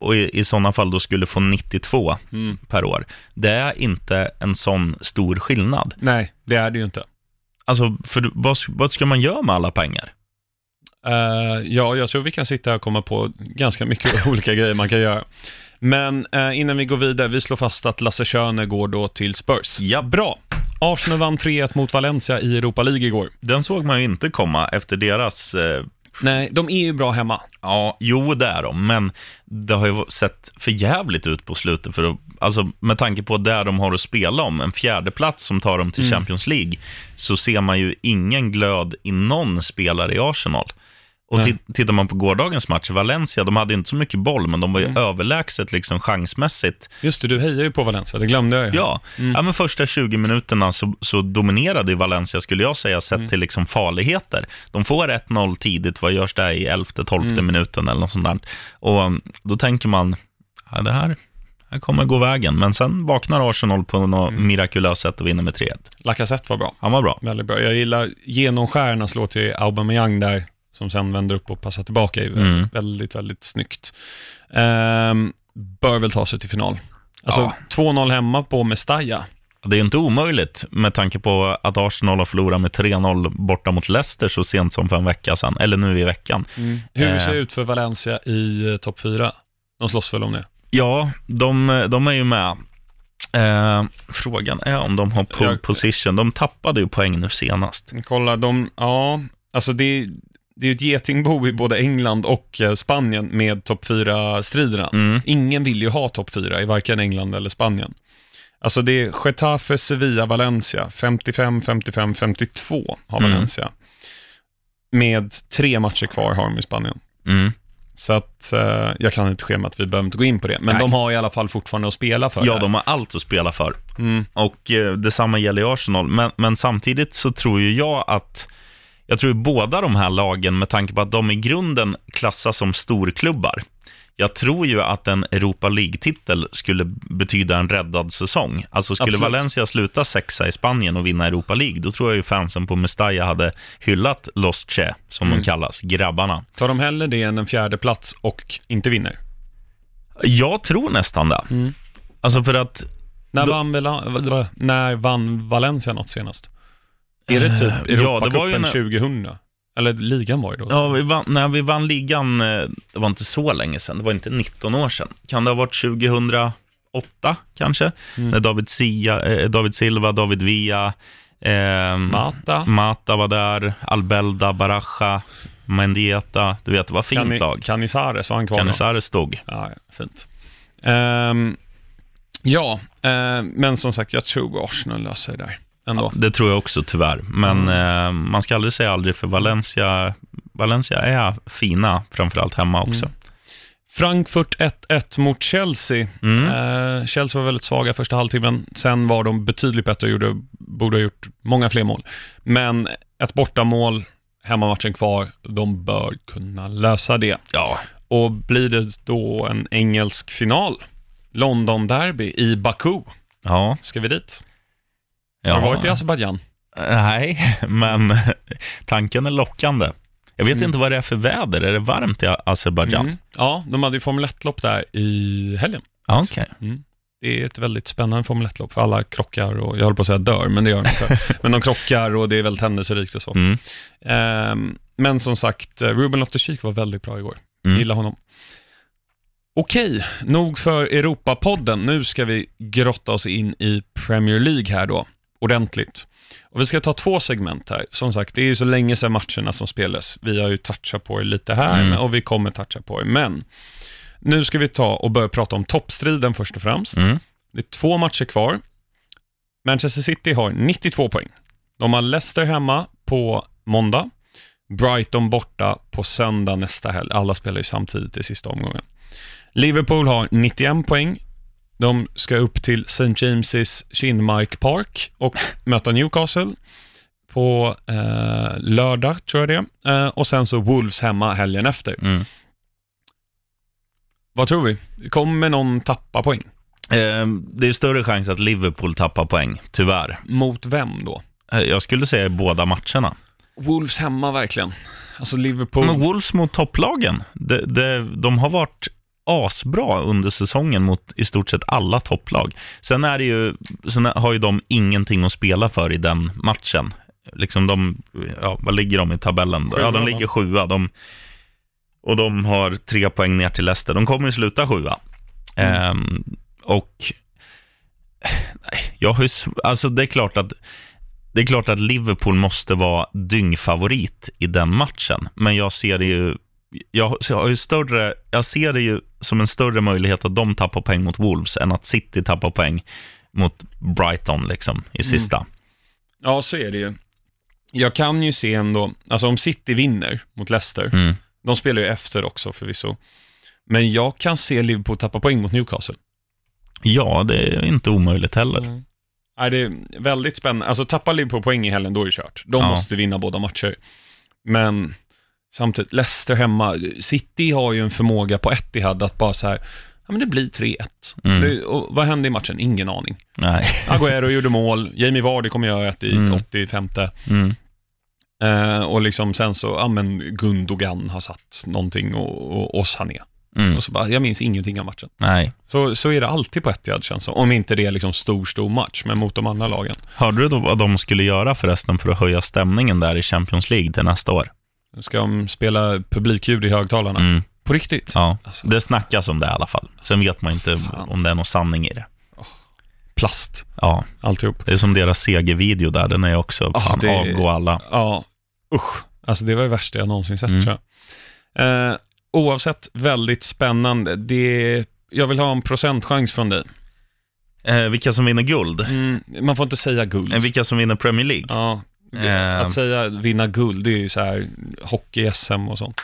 [SPEAKER 1] och i, i sådana fall då skulle få 92
[SPEAKER 2] Mm.
[SPEAKER 1] per år, det är inte en sån stor skillnad.
[SPEAKER 2] Nej, det är det ju inte.
[SPEAKER 1] Alltså, för vad, vad ska man göra med alla pengar?
[SPEAKER 2] Eh, ja, jag tror vi kan sitta och komma på ganska mycket olika grejer man kan göra. Men eh, innan vi går vidare, vi slår fast att Lasse Schöne går då till Spurs.
[SPEAKER 1] Ja.
[SPEAKER 2] Bra. Arsenal vann 3-1 mot Valencia i Europa League igår.
[SPEAKER 1] Den såg man ju inte komma efter deras... Eh,
[SPEAKER 2] Nej, de är ju bra hemma.
[SPEAKER 1] ja, jo, det är de, men det har ju sett för jävligt ut på slutet. För att, alltså, med tanke på där de har att spela om, en fjärde plats som tar dem till
[SPEAKER 2] Mm.
[SPEAKER 1] Champions League, så ser man ju ingen glöd i någon spelare i Arsenal. Och tittar man på gårdagens match, Valencia, de hade inte så mycket boll, men de var ju
[SPEAKER 2] Mm.
[SPEAKER 1] överlägset liksom chansmässigt.
[SPEAKER 2] Just det, du hejar ju på Valencia, det glömde jag ju.
[SPEAKER 1] Ja,
[SPEAKER 2] Mm.
[SPEAKER 1] ja men första 20 minuterna så, så dominerade Valencia, skulle jag säga, sett
[SPEAKER 2] Mm.
[SPEAKER 1] till liksom farligheter. De får 1-0 tidigt, vad görs det i 11-12
[SPEAKER 2] Mm.
[SPEAKER 1] minuten eller något sånt där. Och um, då tänker man, ja, det här, här kommer gå vägen. Men sen vaknar Arsenal på något
[SPEAKER 2] Mm.
[SPEAKER 1] mirakulöst sätt och vinner med 3-1.
[SPEAKER 2] Lacazette var bra.
[SPEAKER 1] Han var bra.
[SPEAKER 2] Väldigt bra. Jag gillar genomskärna slå till Aubameyang där, som sen vänder upp och passar tillbaka.
[SPEAKER 1] Mm.
[SPEAKER 2] Väldigt, väldigt snyggt. Ehm, bör väl ta sig till final. Alltså,
[SPEAKER 1] Ja.
[SPEAKER 2] 2-0 hemma på Mestalla.
[SPEAKER 1] Det är inte omöjligt med tanke på att Arsenal har förlorat med 3-0 borta mot Leicester så sent som för en vecka sedan, eller nu i veckan.
[SPEAKER 2] Hur
[SPEAKER 1] Eh.
[SPEAKER 2] ser det ut för Valencia i eh, topp 4? De slåss väl om det?
[SPEAKER 1] Ja, de, de är ju med. Eh, frågan är om de har pole position. De tappade ju poäng nu senast.
[SPEAKER 2] Kolla, de, ja, alltså det, det är ju ett getingbo i både England och eh, Spanien med topp 4-striderna.
[SPEAKER 1] Mm.
[SPEAKER 2] Ingen vill ju ha topp 4 i varken England eller Spanien. Alltså det är Getafe, Sevilla, Valencia. 55, 55, 52 har
[SPEAKER 1] Mm.
[SPEAKER 2] Valencia. Med tre matcher kvar har de i Spanien.
[SPEAKER 1] Mm.
[SPEAKER 2] Så att eh, jag kan inte schemat, vi behöver inte gå in på det. Men
[SPEAKER 1] Nej.
[SPEAKER 2] de har i alla fall fortfarande att spela för.
[SPEAKER 1] Ja, de har allt att spela för.
[SPEAKER 2] Mm.
[SPEAKER 1] Och eh, detsamma gäller i Arsenal. Men, men samtidigt så tror ju jag att jag tror båda de här lagen, med tanke på att de i grunden klassas som storklubbar, jag tror ju att en Europa League-titel skulle betyda en räddad säsong. Alltså skulle
[SPEAKER 2] Absolut.
[SPEAKER 1] Valencia sluta sexa i Spanien och vinna Europa League, då tror jag ju fansen på Mestalla hade hyllat Los Che, som
[SPEAKER 2] Mm.
[SPEAKER 1] de kallas, grabbarna.
[SPEAKER 2] Tar de hellre det än en fjärde plats och inte vinner?
[SPEAKER 1] Jag tror nästan det.
[SPEAKER 2] Mm.
[SPEAKER 1] Alltså för att,
[SPEAKER 2] När,
[SPEAKER 1] Då-
[SPEAKER 2] vann, när vann Valencia något senast? Är det typ
[SPEAKER 1] Eh, ja, det var ju
[SPEAKER 2] Europacupen
[SPEAKER 1] när-
[SPEAKER 2] 2000? Eller ligan var det då?
[SPEAKER 1] ja, vi vann, när vi vann ligan, eh, det var inte så länge sedan, det var inte 19 år sedan. Kan det ha varit 2008 kanske?
[SPEAKER 2] Mm.
[SPEAKER 1] När David, Sia, eh, David Silva, David Villa, eh,
[SPEAKER 2] Mata?
[SPEAKER 1] Mata var där, Albelda, Baraja, Mendieta. Du vet, det var fint
[SPEAKER 2] Cani-
[SPEAKER 1] lag.
[SPEAKER 2] Canizares var han kvar?
[SPEAKER 1] Canizares stod.
[SPEAKER 2] Ja, ja, fint. Ehm, ja, eh, men som sagt, jag tror Arsenal löser det där ändå.
[SPEAKER 1] Det tror jag också tyvärr. Men
[SPEAKER 2] Mm.
[SPEAKER 1] eh, man ska aldrig säga aldrig, för Valencia, Valencia är fina, framförallt hemma också.
[SPEAKER 2] Mm. Frankfurt 1-1 mot Chelsea.
[SPEAKER 1] Mm.
[SPEAKER 2] Eh, Chelsea var väldigt svaga första halvtimmen. Sen var de betydligt bättre och gjorde, borde ha gjort många fler mål. Men ett bortamål, hemmamatchen kvar, de bör kunna lösa det.
[SPEAKER 1] Ja,
[SPEAKER 2] Och blir det då en engelsk final, London Derby i Baku,
[SPEAKER 1] ja.
[SPEAKER 2] ska vi dit?
[SPEAKER 1] Ja.
[SPEAKER 2] Har du varit i Azerbajdzjan?
[SPEAKER 1] Nej, men tanken är lockande. Jag vet
[SPEAKER 2] Mm.
[SPEAKER 1] inte vad det är för väder. Är det varmt i Azerbajdzjan?
[SPEAKER 2] Mm. Ja, de hade ju Formel 1-lopp där i helgen.
[SPEAKER 1] Ja, Okej.
[SPEAKER 2] Mm. Det är ett väldigt spännande Formel 1-lopp, för alla krockar och, jag håller på att säga dör, men det gör de inte. men de krockar och det är väldigt händelserikt och så. Ehm, men som sagt, eh, Ruben Loftus-Cheek var väldigt bra igår.
[SPEAKER 1] Mm.
[SPEAKER 2] Gillar honom. Okej, nog för Europapodden. Nu ska vi grotta oss in i Premier League här då. Ordentligt. Och vi ska ta två segment här. Som sagt, det är ju så länge sedan matcherna som spelas. Vi har ju touchat på det lite här
[SPEAKER 1] Mm.
[SPEAKER 2] och vi kommer toucha på det. Men nu ska vi ta och börja prata om toppstriden först och främst.
[SPEAKER 1] Mm.
[SPEAKER 2] Det är två matcher kvar. Manchester City har 92 poäng. De har Leicester hemma på måndag. Brighton borta på söndag nästa helg. Alla spelar ju samtidigt i sista omgången. Liverpool har 91 poäng. De ska upp till St. James's Kinmark Park och möta Newcastle på eh, lördag, tror jag det eh, Och sen så Wolves hemma helgen efter.
[SPEAKER 1] Mm.
[SPEAKER 2] Vad tror vi? Kommer någon tappa poäng?
[SPEAKER 1] Eh, det är större chans att Liverpool tappar poäng, tyvärr.
[SPEAKER 2] Mot vem då?
[SPEAKER 1] Eh, Jag skulle säga i båda matcherna.
[SPEAKER 2] Wolves hemma verkligen. Alltså Liverpool.
[SPEAKER 1] Men Wolves mot topplagen, det, det, de har varit asbra under säsongen mot i stort sett alla topplag. Sen, är det ju, sen har ju de ingenting att spela för i den matchen. Liksom de, ja, vad ligger de i tabellen?
[SPEAKER 2] Sjua,
[SPEAKER 1] ja, de ligger sjua. De, och de har tre poäng ner till Leicester. De kommer ju sluta sjua.
[SPEAKER 2] Mm.
[SPEAKER 1] Ehm, och nej, jag har ju, alltså det är klart att det är klart att Liverpool måste vara dyngfavorit i den matchen, men jag ser det ju jag, har ju större, jag ser det ju som en större möjlighet att de tappar poäng mot Wolves än att City tappar poäng mot Brighton liksom, i sista.
[SPEAKER 2] Ja, så är det ju. Jag kan ju se ändå, alltså om City vinner mot Leicester,
[SPEAKER 1] Mm.
[SPEAKER 2] de spelar ju efter också förvisso, men jag kan se Liverpool tappa poäng mot Newcastle.
[SPEAKER 1] Ja, det är inte omöjligt heller.
[SPEAKER 2] Nej, det är väldigt spännande. Alltså tappar Liverpool poäng i helgen, då är det kört. De
[SPEAKER 1] Ja.
[SPEAKER 2] måste vinna båda matcher. Men samtidigt, Leicester hemma, City har ju en förmåga på Etihad att bara så här, ja men det blir 3-1.
[SPEAKER 1] Mm.
[SPEAKER 2] Det, och vad hände i matchen? Ingen aning.
[SPEAKER 1] Nej.
[SPEAKER 2] Agüero gjorde mål, Jamie Vardy kommer göra ett i
[SPEAKER 1] Mm.
[SPEAKER 2] 85.
[SPEAKER 1] Mm.
[SPEAKER 2] Eh, och liksom sen så, ja men Gundogan har satt någonting och, och, och Sané.
[SPEAKER 1] Mm.
[SPEAKER 2] Och så bara, jag minns ingenting av matchen.
[SPEAKER 1] Nej.
[SPEAKER 2] Så, så är det alltid på Etihad känns som. Om inte det är liksom stor, stor match, men mot de andra lagen.
[SPEAKER 1] Hörde du då vad de skulle göra förresten för att höja stämningen där i Champions League till nästa år?
[SPEAKER 2] Ska de spela publikljud i högtalarna?
[SPEAKER 1] Mm.
[SPEAKER 2] På riktigt?
[SPEAKER 1] Ja,
[SPEAKER 2] Alltså.
[SPEAKER 1] det snackas om det i alla fall. Sen vet man inte
[SPEAKER 2] Fan.
[SPEAKER 1] om det är någon sanning i det.
[SPEAKER 2] Plast,
[SPEAKER 1] Ja,
[SPEAKER 2] alltihop.
[SPEAKER 1] det är som deras segervideo där, den är också,
[SPEAKER 2] Ja,
[SPEAKER 1] fan,
[SPEAKER 2] det-
[SPEAKER 1] avgå alla.
[SPEAKER 2] Ja, usch. Alltså det var det värsta jag någonsin sett
[SPEAKER 1] Mm.
[SPEAKER 2] tror jag. Eh, oavsett, väldigt spännande. Det, jag vill ha en procentchans från dig.
[SPEAKER 1] Eh, vilka som vinner guld?
[SPEAKER 2] Mm, man får inte säga guld.
[SPEAKER 1] Eh, vilka som vinner Premier League?
[SPEAKER 2] Ja,
[SPEAKER 1] Eh.
[SPEAKER 2] att säga vinna guld, det är ju så här hockey-SM och sånt.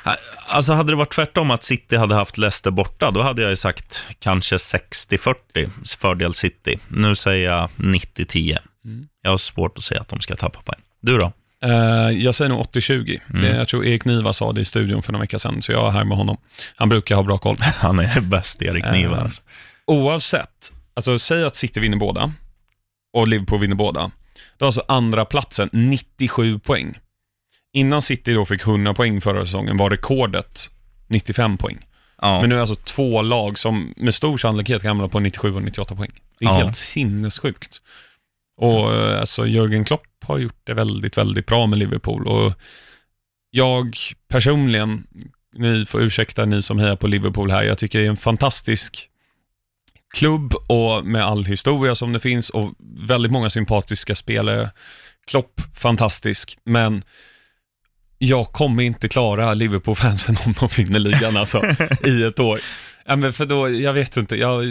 [SPEAKER 1] Alltså hade det varit tvärtom att City hade haft Leicester borta, då hade jag ju sagt kanske 60-40 fördel City. Nu säger jag 90-10.
[SPEAKER 2] Mm.
[SPEAKER 1] Jag har svårt att säga att de ska tappa poäng. Du då?
[SPEAKER 2] Eh, jag säger nog 80-20.
[SPEAKER 1] Mm.
[SPEAKER 2] Jag tror Erik Niva sa det i studion för några veckor sedan, så jag är här med honom. Han brukar ha bra koll.
[SPEAKER 1] Han är bäst, Erik Niva.
[SPEAKER 2] Eh,
[SPEAKER 1] Alltså.
[SPEAKER 2] Oavsett, alltså säg att City vinner båda och Liverpool vinner båda. Då har alltså andra platsen 97 poäng. Innan City då fick 100 poäng förra säsongen var rekordet 95 poäng.
[SPEAKER 1] Ja.
[SPEAKER 2] Men nu är alltså två lag som med stor sannolikhet kan hamna på 97 och 98 poäng. Det är
[SPEAKER 1] Ja.
[SPEAKER 2] helt sinnessjukt. Och eh, alltså Jörgen Klopp har gjort det väldigt, väldigt bra med Liverpool och jag personligen, ni får ursäkta ni som hejar på Liverpool här, jag tycker det är en fantastisk klubb och med all historia som det finns och väldigt många sympatiska spelare. Klopp, fantastisk, men jag kommer inte klara Liverpool-fansen om de vinner ligan alltså, i ett år. Ja, men för då, jag vet inte, jag,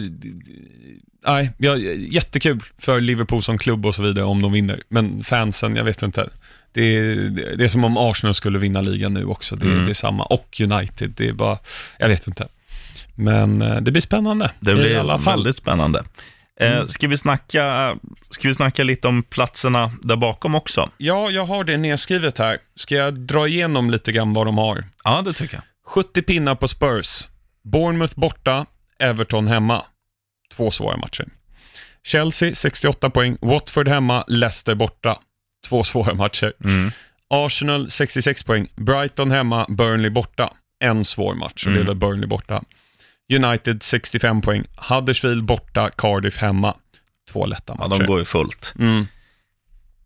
[SPEAKER 2] nej, jag, jättekul för Liverpool som klubb och så vidare om de vinner, men fansen, jag vet inte. Det är, det är som om Arsenal skulle vinna ligan nu också, det,
[SPEAKER 1] Mm.
[SPEAKER 2] det är samma, och United, det är bara, jag vet inte. Men eh, det blir spännande
[SPEAKER 1] Det
[SPEAKER 2] i
[SPEAKER 1] blir
[SPEAKER 2] alla fall.
[SPEAKER 1] väldigt spännande. Eh,
[SPEAKER 2] Mm.
[SPEAKER 1] ska, vi snacka, ska vi snacka lite om platserna där bakom också?
[SPEAKER 2] Ja, jag har det nedskrivet här. Ska jag dra igenom lite grann vad de har?
[SPEAKER 1] Ja, det tycker jag.
[SPEAKER 2] 70 pinnar på Spurs. Bournemouth borta, Everton hemma. Två svåra matcher. Chelsea 68 poäng, Watford hemma, Leicester borta. Två svåra matcher.
[SPEAKER 1] Mm.
[SPEAKER 2] Arsenal 66 poäng, Brighton hemma, Burnley borta. En svår match, och det är
[SPEAKER 1] Mm.
[SPEAKER 2] väl Burnley borta. United 65 poäng, Huddersfield borta, Cardiff hemma. Två lätta
[SPEAKER 1] Ja,
[SPEAKER 2] matcher.
[SPEAKER 1] de går ju fullt.
[SPEAKER 2] mm.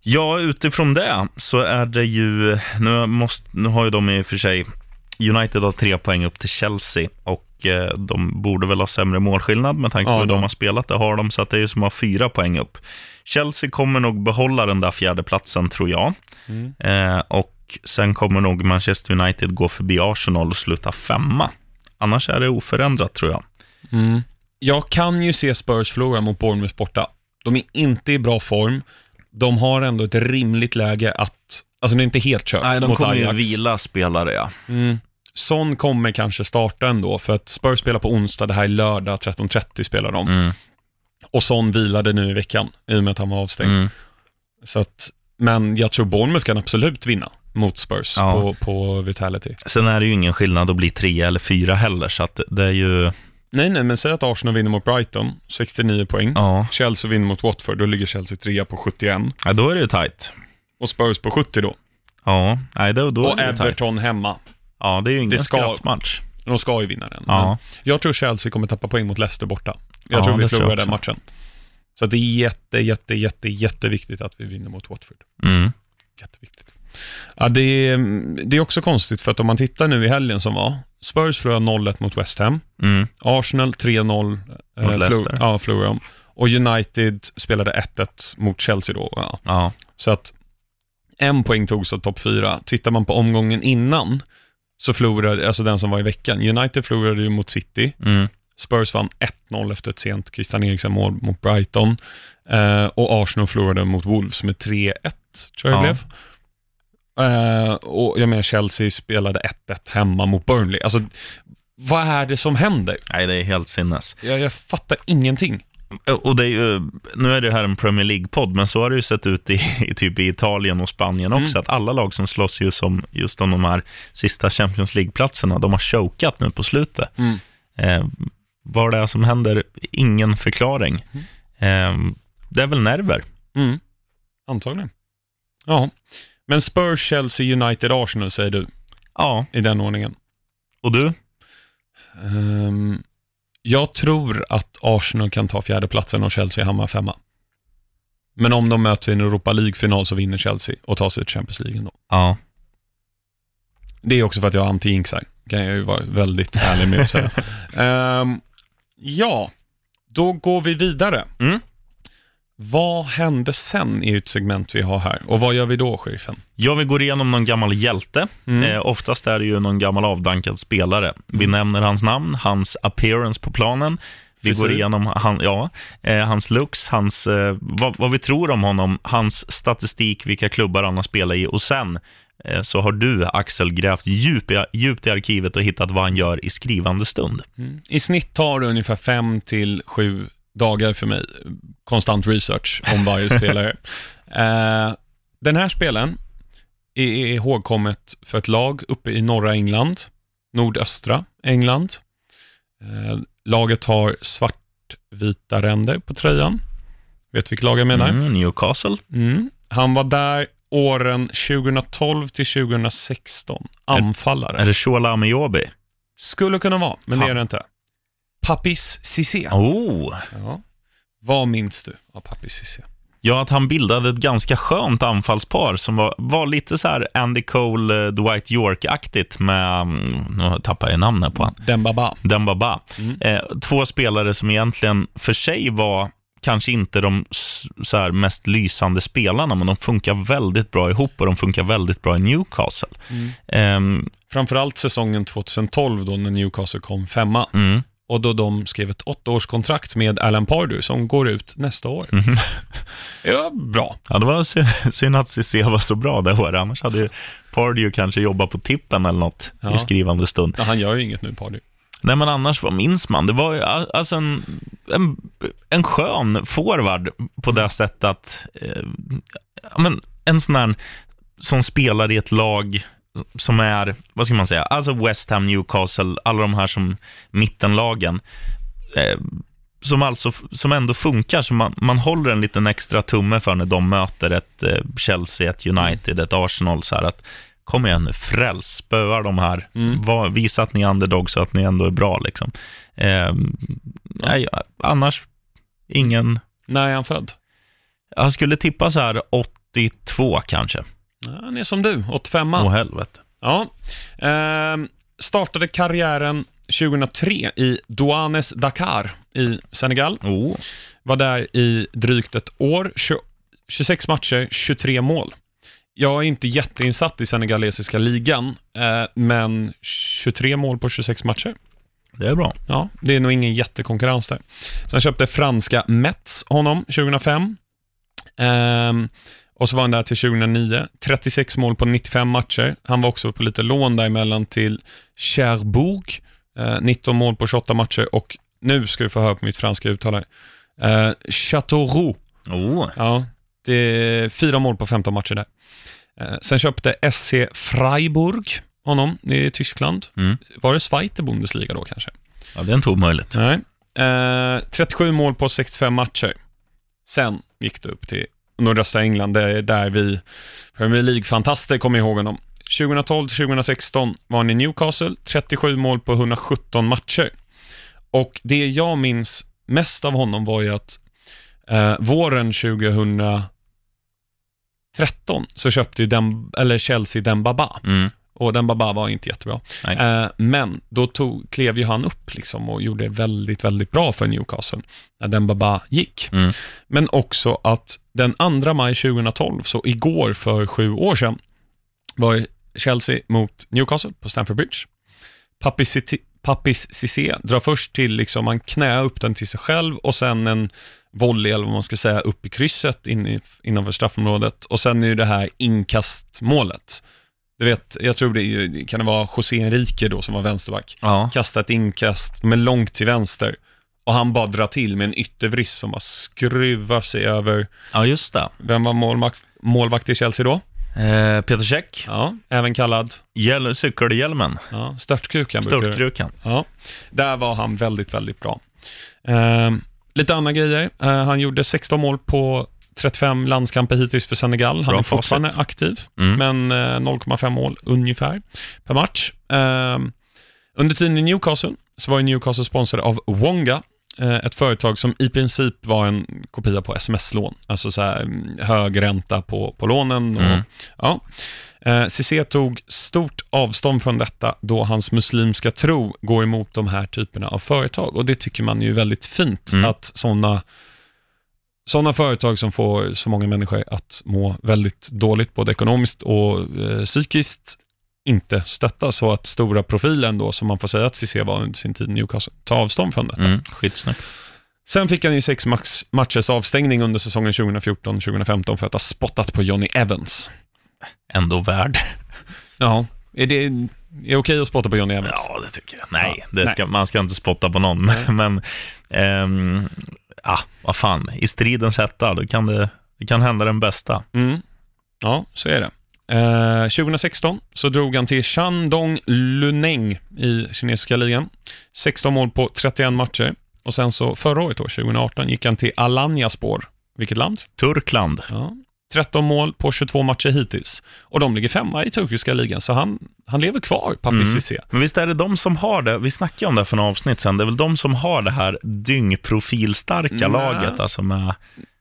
[SPEAKER 1] Ja, utifrån det så är det ju, nu, måste, nu har ju de i och för sig, United har tre poäng upp till Chelsea och eh, de borde väl ha sämre målskillnad med tanke på
[SPEAKER 2] Ja,
[SPEAKER 1] hur de har spelat. Det har de, så att det är ju som att ha fyra poäng upp. Chelsea kommer nog behålla den där fjärdeplatsen, tror jag.
[SPEAKER 2] Mm.
[SPEAKER 1] Eh, och sen kommer nog Manchester United gå förbi Arsenal och sluta femma. Annars är det oförändrat, tror jag.
[SPEAKER 2] Mm. Jag kan ju se Spurs förlora mot Bournemouth borta. De är inte i bra form. De har ändå ett rimligt läge att, alltså det är inte helt kört mot Ajax.
[SPEAKER 1] spelare, ja.
[SPEAKER 2] Mm. Son kommer kanske starta ändå, för att Spurs spelar på onsdag, det här är lördag 13.30 spelar de.
[SPEAKER 1] Mm.
[SPEAKER 2] Och Son vilade nu i veckan, i och med att han var avstängd.
[SPEAKER 1] Mm.
[SPEAKER 2] Så att, men jag tror Bournemouth kan absolut vinna mot Spurs
[SPEAKER 1] Ja.
[SPEAKER 2] på, på Vitality.
[SPEAKER 1] Sen är det ju ingen skillnad att bli tre eller fyra heller, så att det är ju...
[SPEAKER 2] Nej, nej, men säg att Arsenal vinner mot Brighton, 69 poäng.
[SPEAKER 1] Ja,
[SPEAKER 2] Chelsea vinner mot Watford, då ligger Chelsea trea på 71.
[SPEAKER 1] ja då är det ju tajt.
[SPEAKER 2] Och Spurs på 70 då.
[SPEAKER 1] Ja, nej, då, då är
[SPEAKER 2] och
[SPEAKER 1] det tajt.
[SPEAKER 2] Everton hemma.
[SPEAKER 1] Ja, det är ju ingen
[SPEAKER 2] Det ska-
[SPEAKER 1] skrattmatch.
[SPEAKER 2] De ska ju vinna den.
[SPEAKER 1] Ja.
[SPEAKER 2] Jag tror Chelsea kommer tappa poäng mot Leicester borta. Jag
[SPEAKER 1] Ja,
[SPEAKER 2] tror vi förlorar den matchen. Så det är jätte, jätte, jätte, jätteviktigt att vi vinner mot Watford.
[SPEAKER 1] Mm.
[SPEAKER 2] Jätteviktigt. Ja, det, är, det är också konstigt för att om man tittar nu i helgen som var, Spurs förlorade 0-1 mot West Ham,
[SPEAKER 1] Mm.
[SPEAKER 2] Arsenal 3-0 eh,
[SPEAKER 1] Mot Leicester.
[SPEAKER 2] Ja, förlorade de. Och United spelade 1-1 mot Chelsea då. Ja.
[SPEAKER 1] Ja.
[SPEAKER 2] Så att en poäng togs av topp fyra. Tittar man på omgången innan, så förlorade, alltså den som var i veckan, United förlorade ju mot City,
[SPEAKER 1] Mm.
[SPEAKER 2] Spurs vann 1-0 efter ett sent Christian Eriksen-mål mot Brighton. Eh, och Arsenal förlorade mot Wolves med 3-1, tror jag det
[SPEAKER 1] Ja.
[SPEAKER 2] blev. Eh, och jag menar, Chelsea spelade 1-1 hemma mot Burnley. Alltså, vad är det som händer?
[SPEAKER 1] Nej, det är helt sinnes.
[SPEAKER 2] Jag, jag fattar ingenting.
[SPEAKER 1] Och det är ju, nu är det här en Premier League-podd, men så har det ju sett ut i, i typ i Italien och Spanien också,
[SPEAKER 2] Mm.
[SPEAKER 1] att alla lag som slåss ju som just om de här sista Champions League-platserna, de har chokat nu på slutet.
[SPEAKER 2] Mm.
[SPEAKER 1] Eh, vad det är som händer, ingen förklaring. Eh, det är väl nerver.
[SPEAKER 2] Mm. Antagligen. Ja. Men Spurs, Chelsea, United, Arsenal säger du,
[SPEAKER 1] Ja,
[SPEAKER 2] i den ordningen.
[SPEAKER 1] och du?
[SPEAKER 2] Ehm, jag tror att Arsenal kan ta fjärdeplatsen och Chelsea hamnar femma. Men om de möts i en Europa League-final så vinner Chelsea och tar sig till Champions League ändå.
[SPEAKER 1] Ja.
[SPEAKER 2] Det är också för att jag är anti-jinxar, kan jag ju vara väldigt ärlig med att säga. Ehm, ja, då går vi vidare.
[SPEAKER 1] Mm.
[SPEAKER 2] Vad hände sen i ett segment vi har här? Och vad gör vi då, sheriffen?
[SPEAKER 1] Ja, vi går igenom någon gammal hjälte.
[SPEAKER 2] Mm.
[SPEAKER 1] Eh, oftast är det ju någon gammal avdankad spelare. Vi nämner hans namn, hans appearance på planen. Vi går igenom han, ja, eh, hans looks, hans, eh, vad, vad vi tror om honom, hans statistik, vilka klubbar han har spelat i och sen eh, så har du, Axel, grävt djup djupt i arkivet och hittat vad han gör i skrivande stund.
[SPEAKER 2] Mm. I snitt tar det ungefär fem till sju dagar för mig, konstant research om varje spelare. Eh, den här spelen är är ihågkommet för ett lag uppe i norra England, nordöstra England. Eh, laget har svartvita ränder på tröjan. Vet vilket lag jag menar?
[SPEAKER 1] Mm, Newcastle.
[SPEAKER 2] Mm. Han var där åren 2012 till 2016. Anfallare.
[SPEAKER 1] Är det Shola Amiobi?
[SPEAKER 2] Skulle kunna vara, men
[SPEAKER 1] Fan.
[SPEAKER 2] det är det inte. Papis Cissé.
[SPEAKER 1] Oh.
[SPEAKER 2] Ja. Vad minns du av Papis Cissé?
[SPEAKER 1] Ja, att han bildade ett ganska skönt anfallspar som var, var lite så här Andy Cole, eh, Dwight York-aktigt med, mm, nu tappar jag namnet på han,
[SPEAKER 2] Dembaba.
[SPEAKER 1] Dembaba.
[SPEAKER 2] Mm.
[SPEAKER 1] Eh, två spelare som egentligen för sig var kanske inte de så här, mest lysande spelarna, men de funkar väldigt bra ihop och de funkar väldigt bra i Newcastle.
[SPEAKER 2] Mm.
[SPEAKER 1] Ehm,
[SPEAKER 2] Framförallt säsongen 2012 då när Newcastle kom femma
[SPEAKER 1] mm,
[SPEAKER 2] och då de skrev ett åttaårskontrakt med Alan Pardew som går ut nästa år.
[SPEAKER 1] mhm.
[SPEAKER 2] Ja, bra.
[SPEAKER 1] Ja, det var sy- synd att Cissé var så bra det året, annars hade ju Pardew kanske jobbat på tippen eller något
[SPEAKER 2] Ja.
[SPEAKER 1] i skrivande stund.
[SPEAKER 2] Ja, han gör ju inget nu, Pardew.
[SPEAKER 1] Nej, men annars, vad minns man? Det var ju alltså en, en, en skön forward på det sättet att, eh, men en sån här som spelar i ett lag som är, vad ska man säga, alltså West Ham, Newcastle, alla de här som mittenlagen, eh, som alltså, som ändå funkar, så man, man håller en liten extra tumme för när de möter ett eh, Chelsea, ett United, ett Arsenal, så här att kom igen nu, fräls, spöa de här,
[SPEAKER 2] Mm.
[SPEAKER 1] Var, visa att ni är underdog så att ni ändå är bra liksom. Eh, nej, annars, ingen,
[SPEAKER 2] När är han född?
[SPEAKER 1] jag skulle tippa så här 82 kanske.
[SPEAKER 2] Han är som du, 85
[SPEAKER 1] Åh helvete.
[SPEAKER 2] Ja. Ehm, startade karriären 2003 i Douanes Dakar i Senegal.
[SPEAKER 1] Oh.
[SPEAKER 2] Var där i drygt ett år, 20, 26 matcher, 23 mål. Jag är inte jätteinsatt i senegalesiska ligan, eh, men 23 mål på 26 matcher.
[SPEAKER 1] Det är bra.
[SPEAKER 2] Ja, det är nog ingen jättekonkurrens där. Sen köpte franska Mets honom 2005. Ehm, och så var han där till 2009. 36 mål på 95 matcher. Han var också på lite lån däremellan till Cherbourg. Eh, 19 mål på 28 matcher och nu ska vi få höra på mitt franska uttal här. Eh, Châteauroux.
[SPEAKER 1] Oh.
[SPEAKER 2] Ja, det är fyra mål på 15 matcher där. Eh, sen köpte SC Freiburg honom, är Tyskland.
[SPEAKER 1] Mm.
[SPEAKER 2] Var det Zweite Bundesliga då kanske?
[SPEAKER 1] Ja, det är inte omöjligt.
[SPEAKER 2] Nej. Eh, 37 mål på 65 matcher. Sen gick det upp till nordöstra England, det är där vi Premier League-fantaster kommer ihåg honom. 2012-2016 var han i Newcastle, 37 mål på 117 matcher. Och det jag minns mest av honom var ju att eh, våren 2013 så köpte ju den, eller Chelsea Dembaba.
[SPEAKER 1] Mm.
[SPEAKER 2] Och Dembaba var inte jättebra. Eh, men då tog, klev ju han upp liksom och gjorde väldigt, väldigt bra för Newcastle när Dembaba gick.
[SPEAKER 1] Mm.
[SPEAKER 2] Men också att den 2 maj 2012, så igår för sju år sedan, var Chelsea mot Newcastle på Stamford Bridge. Papis Papis Cissé drar först till, liksom, han knäar upp den till sig själv och sen en volley, eller vad man ska säga, upp i krysset in i, innanför straffområdet. Och sen är det här inkastmålet. Du vet, jag tror det kan det vara José Enrique då som var vänsterback.
[SPEAKER 1] Ja.
[SPEAKER 2] Kastar ett inkast med långt till vänster. Och han bara drar till med en yttervrist som bara skruvar sig över,
[SPEAKER 1] ja, just det.
[SPEAKER 2] vem var målvakt, målvakt i Chelsea då?
[SPEAKER 1] Eh, Peter Käck,
[SPEAKER 2] Ja, även kallad
[SPEAKER 1] Hjäl- cykelhjälmen,
[SPEAKER 2] ja, det-
[SPEAKER 1] störtkrukan.
[SPEAKER 2] Ja, där var han väldigt, väldigt bra. Ehm, lite andra grejer. Eh, han gjorde 16 mål på 35 landskamper hittills för Senegal. Han
[SPEAKER 1] Bra
[SPEAKER 2] är fortfarande
[SPEAKER 1] facit.
[SPEAKER 2] aktiv,
[SPEAKER 1] Mm.
[SPEAKER 2] men eh, 0,5 mål ungefär per match. Ehm, under tiden i Newcastle så var Newcastle sponsrade av Wonga, eh, ett företag som i princip var en kopia på sms-lån. Alltså så här, mm, hög ränta på, på lånen. Och,
[SPEAKER 1] Mm.
[SPEAKER 2] ja. Eh, Cissé tog stort avstånd från detta då hans muslimska tro går emot de här typerna av företag. Och det tycker man ju är väldigt fint,
[SPEAKER 1] Mm.
[SPEAKER 2] att sådana såna företag som får så många människor att må väldigt dåligt, både ekonomiskt och eh, psykiskt, inte stöttas. Så att stora profilen då, som man får säga att Cissé var under sin tid i Newcastle, tar avstånd från detta.
[SPEAKER 1] Mm. Skitsnyggt.
[SPEAKER 2] Sen fick han ju sex max matchers avstängning under säsongen 2014-2015 för att ha spottat på Johnny Evans.
[SPEAKER 1] Ändå värd.
[SPEAKER 2] Ja, är det, är det okej att spotta på Johnny Evans?
[SPEAKER 1] Ja, det tycker jag. Nej,
[SPEAKER 2] Ja,
[SPEAKER 1] det
[SPEAKER 2] nej.
[SPEAKER 1] ska, man ska inte spotta på någon. Men, ehm, ja, vad fan. I stridens hetta, då kan det, det kan hända den bästa.
[SPEAKER 2] Mm. Ja, så är det. Eh, 2016 så drog han till Shandong Luneng i kinesiska ligan. 16 mål på 31 matcher. Och sen så förra året, då, 2018, gick han till Alanyaspor. Vilket land?
[SPEAKER 1] Turkland.
[SPEAKER 2] Ja. 13 mål på 22 matcher hittills. Och de ligger femma i turkiska ligan, så han, han lever kvar, Papi
[SPEAKER 1] Mm.
[SPEAKER 2] Cissé.
[SPEAKER 1] Men visst är det de som har det, vi snackade om det för några avsnitt sedan, det är väl de som har det här dyngprofilstarka
[SPEAKER 2] Nej.
[SPEAKER 1] laget, alltså med,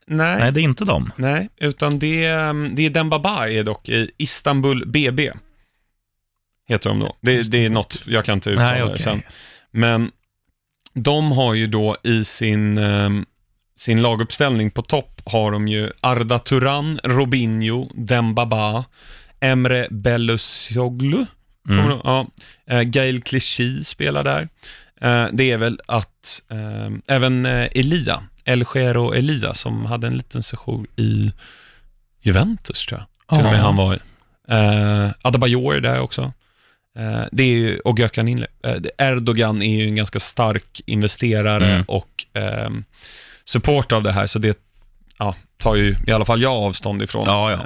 [SPEAKER 2] Nej,
[SPEAKER 1] nej det är inte de.
[SPEAKER 2] nej, utan det, är- det är Dembaba är dock i Istanbul BB. Heter de då. Det, det är något, jag kan inte uttala
[SPEAKER 1] Nej, okej.
[SPEAKER 2] sen. Men de har ju då i sin, ehm, sin laguppställning på topp har de ju Arda Turan, Robinho, Dembaba, Emre Belözoğlu,
[SPEAKER 1] Mm.
[SPEAKER 2] Du- Ja, eh, Gail Clichy spelar där. Eh, det är väl att eh, även Elia, El Gero Elia, som hade en liten session i Juventus, tror jag. Till och med han var. Adebayor är där också. Det är ju, och. Eh, Erdogan är ju en ganska stark investerare
[SPEAKER 1] Mm.
[SPEAKER 2] och eh, support av det här, så det ja, tar ju i alla fall jag avstånd ifrån.
[SPEAKER 1] Ja, ja.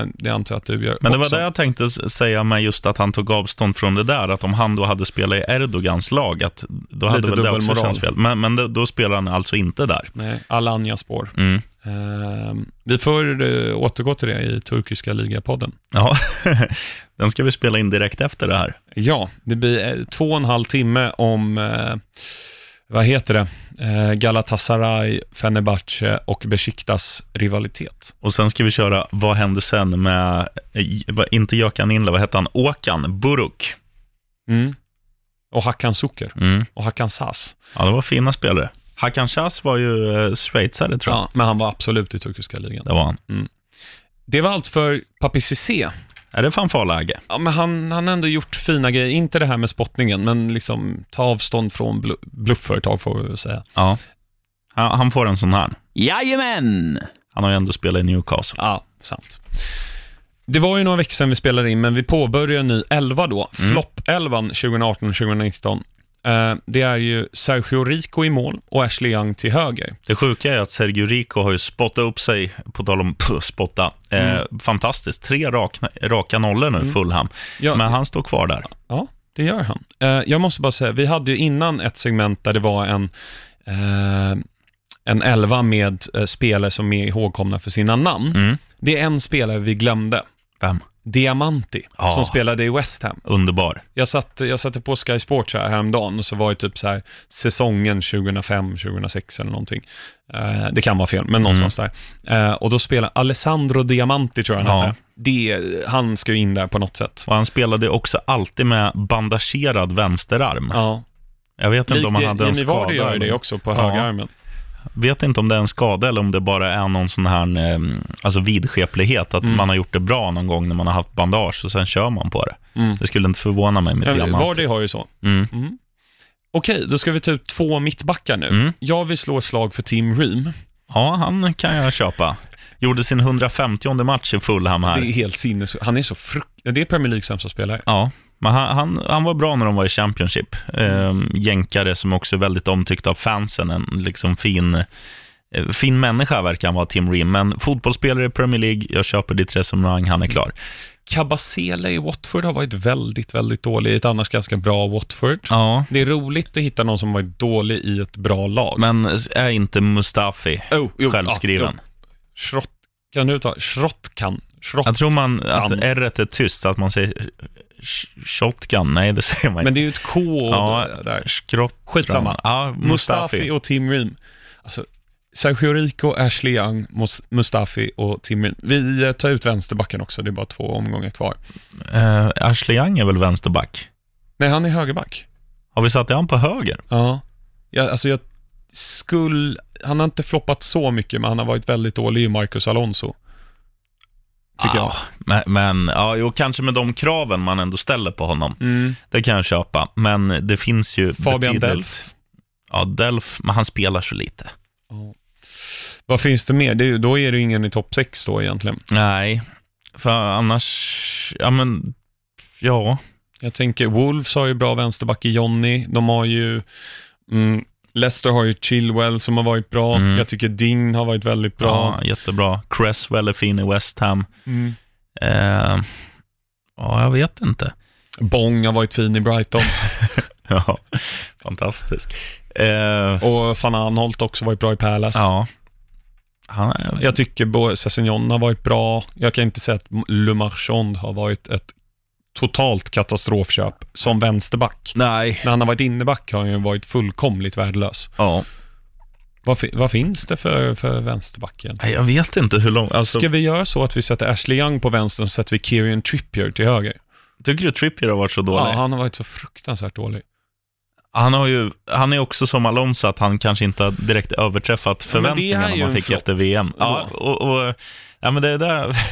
[SPEAKER 2] Eh, det antar jag att du gör
[SPEAKER 1] Men det var
[SPEAKER 2] också.
[SPEAKER 1] det jag tänkte säga med just att han tog avstånd från det där, att om han då hade spelat i Erdogans lag, att då hade
[SPEAKER 2] Lite
[SPEAKER 1] väl det också känts fel. Men, men då spelar han alltså inte där.
[SPEAKER 2] Nej, Alanya spår.
[SPEAKER 1] Mm.
[SPEAKER 2] Eh, vi får uh, återgå till det i turkiska ligapodden.
[SPEAKER 1] Ja, den ska vi spela in direkt efter det här.
[SPEAKER 2] Ja, det blir eh, två och en halv timme om, eh, vad heter det, eh, Galatasaray, Fenerbahce och Besiktas rivalitet.
[SPEAKER 1] Och sen ska vi köra Vad hände sen med, eh, inte Jökan Inle, vad hette han? Åkan Buruk.
[SPEAKER 2] Mm. Och Hakan Suker.
[SPEAKER 1] Mm.
[SPEAKER 2] Och Hakan Sas.
[SPEAKER 1] Ja, det var fina spelare. Hakan Chas var ju eh, schweizare, tror jag.
[SPEAKER 2] Ja, men han var absolut i turkiska ligan.
[SPEAKER 1] Det var han.
[SPEAKER 2] Det var allt för Papi Cissé.
[SPEAKER 1] Är det fanfarläge?
[SPEAKER 2] Ja, men han han har ändå gjort fina grejer. Inte det här med spottningen, men liksom ta avstånd från blu- bluffföretag får vi väl säga.
[SPEAKER 1] Ja. Han, han får en sån här.
[SPEAKER 3] Jajamän!
[SPEAKER 1] Han har ju ändå spelat i Newcastle.
[SPEAKER 2] Ja, sant. Det var ju några veckor sedan vi spelade in, men vi påbörjar en ny 11 då. Flopp-11 2018-2019. Eh, det är ju Sergio Rico i mål och Ashley Young till höger.
[SPEAKER 1] Det sjuka är att Sergio Rico har ju spottat upp sig, på tal om puh, spotta, eh, fantastiskt. Tre raka, raka nollor nu, Fulham.
[SPEAKER 2] Ja,
[SPEAKER 1] Men han står kvar där.
[SPEAKER 2] Ja, det gör han. Eh, jag måste bara säga, vi hade ju innan ett segment där det var en, eh, en elva med eh, spelare som är ihågkomna för sina namn.
[SPEAKER 1] Mm.
[SPEAKER 2] Det är en spelare vi glömde.
[SPEAKER 1] Vem?
[SPEAKER 2] Diamanti,
[SPEAKER 1] Ja.
[SPEAKER 2] som spelade i West Ham.
[SPEAKER 1] Underbar.
[SPEAKER 2] Jag, satt, jag satte på Sky Sports här häromdagen och så var det typ så här säsongen 2005-2006 eller någonting. Eh, det kan vara fel, men någonstans där. Eh, och då spelade Alessandro Diamanti, tror jag han
[SPEAKER 1] Ja.
[SPEAKER 2] hette. Det, han ska ju in där på något sätt.
[SPEAKER 1] Och han spelade också alltid med bandagerad vänsterarm.
[SPEAKER 2] Ja,
[SPEAKER 1] Jag vet inte om han hade en
[SPEAKER 2] Jimmy
[SPEAKER 1] skada.
[SPEAKER 2] Vardy gör ju det också på högerarmen.
[SPEAKER 1] Vet inte om det är en skada eller om det bara är någon sån här eh, alltså vidskeplighet. Att
[SPEAKER 2] Mm.
[SPEAKER 1] man har gjort det bra någon gång när man har haft bandage och sen kör man på det.
[SPEAKER 2] Mm.
[SPEAKER 1] Det skulle inte förvåna mig med diamant.
[SPEAKER 2] Vardy har ju så.
[SPEAKER 1] Mm.
[SPEAKER 2] Mm. Okej, då ska vi ta ut två mittbackar nu.
[SPEAKER 1] Mm.
[SPEAKER 2] Jag vill slå ett slag för Tim Ream.
[SPEAKER 1] Ja, han kan jag köpa. Gjorde sin 150 match i Fulham här.
[SPEAKER 2] Det är helt sinnessjukt. Han är så frukt... Det är Premier League sämsta spelare.
[SPEAKER 1] Ja, men han, han, han var bra när de var i Championship. Eh, jänkare som också är väldigt omtyckt av fansen. En liksom fin, eh, fin människa verkar han vara, Tim Ream. Men fotbollsspelare i Premier League, jag köper ditt resonemang, han är klar.
[SPEAKER 2] Kabasele i Watford har varit väldigt, väldigt dålig i ett annars ganska bra Watford.
[SPEAKER 1] Ja,
[SPEAKER 2] Det är roligt att hitta någon som varit dålig i ett bra lag.
[SPEAKER 1] men är inte Mustafi
[SPEAKER 2] Oh, jo,
[SPEAKER 1] självskriven?
[SPEAKER 2] Ja, jo. Schrott, kan du ta? Schrottkan? Schrott.
[SPEAKER 1] Jag tror man att r är tyst, så att man säger shotgun. Nej, det säger man
[SPEAKER 2] Men
[SPEAKER 1] inte.
[SPEAKER 2] det är ju ett K
[SPEAKER 1] Ja,
[SPEAKER 2] där.
[SPEAKER 1] Skrott.
[SPEAKER 2] Skitsamma.
[SPEAKER 1] Ja,
[SPEAKER 2] Mustafi
[SPEAKER 1] Mustafi.
[SPEAKER 2] och Tim Ream. Alltså, Sergio Rico, Ashley Young, Mus- Mustafi och Tim Ream. Vi eh, tar ut vänsterbacken också, det är bara två omgångar kvar.
[SPEAKER 1] Eh, Ashley Young är väl vänsterback?
[SPEAKER 2] Nej, han är högerback.
[SPEAKER 1] Har vi satt han på höger?
[SPEAKER 2] Ja. ja alltså jag skulle... Han har inte floppat så mycket, men han har varit väldigt dålig i Marcus Alonso. Tycker
[SPEAKER 1] ja, Men, men ja, jo, kanske med de kraven man ändå ställer på honom.
[SPEAKER 2] jag. Mm.
[SPEAKER 1] Det kan jag köpa. Men det finns ju
[SPEAKER 2] Fabian
[SPEAKER 1] betydligt-
[SPEAKER 2] Delf.
[SPEAKER 1] Ja, Delf, men han spelar så lite.
[SPEAKER 2] Vad finns det mer? Det då är det ju ingen i topp 6 då egentligen.
[SPEAKER 1] Nej, för annars, ja men, ja.
[SPEAKER 2] Jag tänker, Wolves har ju bra vänsterback i Jonny. De har ju... Mm, Leicester har ju Chilwell som har varit bra.
[SPEAKER 1] Mm.
[SPEAKER 2] Jag tycker Ding har varit väldigt bra.
[SPEAKER 1] Ja, jättebra. Cresswell är fin i West Ham.
[SPEAKER 2] Mm.
[SPEAKER 1] Eh, ja, jag vet inte.
[SPEAKER 2] Bong har varit fin i Brighton.
[SPEAKER 1] Ja, fantastisk. Eh,
[SPEAKER 2] och van Anholt också varit bra i Palace.
[SPEAKER 1] ja. Han är,
[SPEAKER 2] Jag tycker Sessignon har varit bra. Jag kan inte säga att Le Marchand har varit ett totalt katastrofköp som vänsterback.
[SPEAKER 1] nej.
[SPEAKER 2] När han har varit inneback har han ju varit fullkomligt värdelös.
[SPEAKER 1] Ja.
[SPEAKER 2] Vad, fi- vad finns det för, för vänsterbacken?
[SPEAKER 1] Nej, Jag vet inte hur långt, alltså,
[SPEAKER 2] Ska vi göra så att vi sätter Ashley Young på vänster och sätter vi Kieran Trippier till höger?
[SPEAKER 1] tycker du Trippier har varit så dålig?
[SPEAKER 2] Ja, han har varit så fruktansvärt dålig.
[SPEAKER 1] Han, har ju, han är också som Alonso, att han kanske inte har direkt överträffat
[SPEAKER 2] Ja, men det är
[SPEAKER 1] förväntningarna
[SPEAKER 2] ju
[SPEAKER 1] man
[SPEAKER 2] en
[SPEAKER 1] fick
[SPEAKER 2] flopp.
[SPEAKER 1] efter VM. Ja, och, och, ja men det där...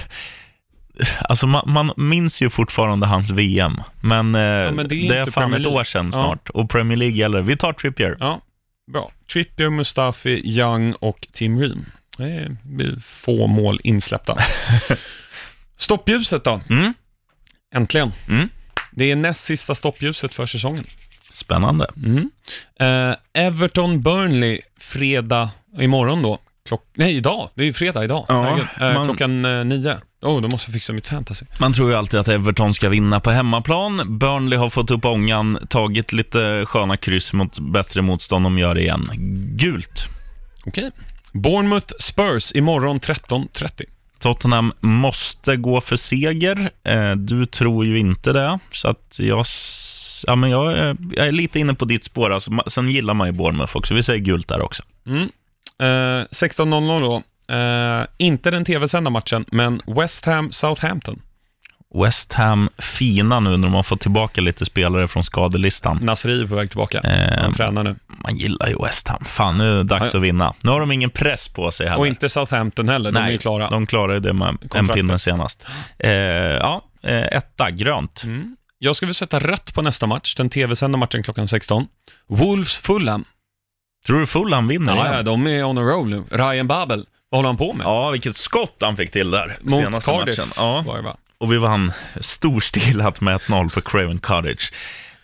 [SPEAKER 1] Alltså man, man minns ju fortfarande hans VM, men, eh,
[SPEAKER 2] men det är
[SPEAKER 1] det är fan ett år sedan
[SPEAKER 2] Ja.
[SPEAKER 1] snart. Och Premier League gäller. Vi tar Trippier.
[SPEAKER 2] Ja, bra. Trippier, Mustafi, Young och Tim Ream. Det är få mål insläppta. Stoppljuset då?
[SPEAKER 1] Mm.
[SPEAKER 2] Äntligen.
[SPEAKER 1] Mm.
[SPEAKER 2] Det är näst sista stoppljuset för säsongen.
[SPEAKER 1] Spännande.
[SPEAKER 2] Mm. Eh, Everton-Burnley, fredag imorgon då. Klock... Nej, idag. Det är ju fredag idag.
[SPEAKER 1] Ja.
[SPEAKER 2] Eh,
[SPEAKER 1] man-
[SPEAKER 2] Klockan eh, nio. Oh, då måste jag fixa mitt fantasy.
[SPEAKER 1] Man tror ju alltid att Everton ska vinna på hemmaplan. Burnley har fått upp ångan, tagit lite sköna kryss mot bättre motstånd. De gör det igen. Gult.
[SPEAKER 2] Okej. Bournemouth Spurs imorgon 13.30.
[SPEAKER 1] Tottenham måste gå för seger. Eh, du tror ju inte det, så att jag, ja, men jag, är, jag är lite inne på ditt spår. Alltså, sen gillar man ju Bournemouth också. Vi säger gult där också.
[SPEAKER 2] Mm. Eh, 16.00 då. Eh, inte den tv-sända matchen, men West Ham Southampton.
[SPEAKER 1] West Ham fina nu när de har fått tillbaka lite spelare från skadelistan.
[SPEAKER 2] Nasri är på väg tillbaka.
[SPEAKER 1] Eh,
[SPEAKER 2] Han tränar nu.
[SPEAKER 1] Man gillar ju West Ham. Fan, nu är det dags
[SPEAKER 2] Ja,
[SPEAKER 1] att vinna. Nu har de ingen press på sig heller.
[SPEAKER 2] Och inte Southampton heller, de är ju klara.
[SPEAKER 1] de klarade det med en pinne senast. Eh, ja, eh, etta, grönt.
[SPEAKER 2] Mm. Jag skulle sätta rött på nästa match, den tv-sända matchen klockan 16. Wolves Fulham.
[SPEAKER 1] Tror du Fulham vinner
[SPEAKER 2] Ja,
[SPEAKER 1] igen?
[SPEAKER 2] ja, de är on a roll nu. Ryan Babel, vad håller han på med?
[SPEAKER 1] Ja, vilket skott han fick till där
[SPEAKER 2] Mot
[SPEAKER 1] senaste
[SPEAKER 2] Cardiff
[SPEAKER 1] matchen. Ja,
[SPEAKER 2] var det va?
[SPEAKER 1] och vi vann storstilat med 1-0 på Craven Cottage.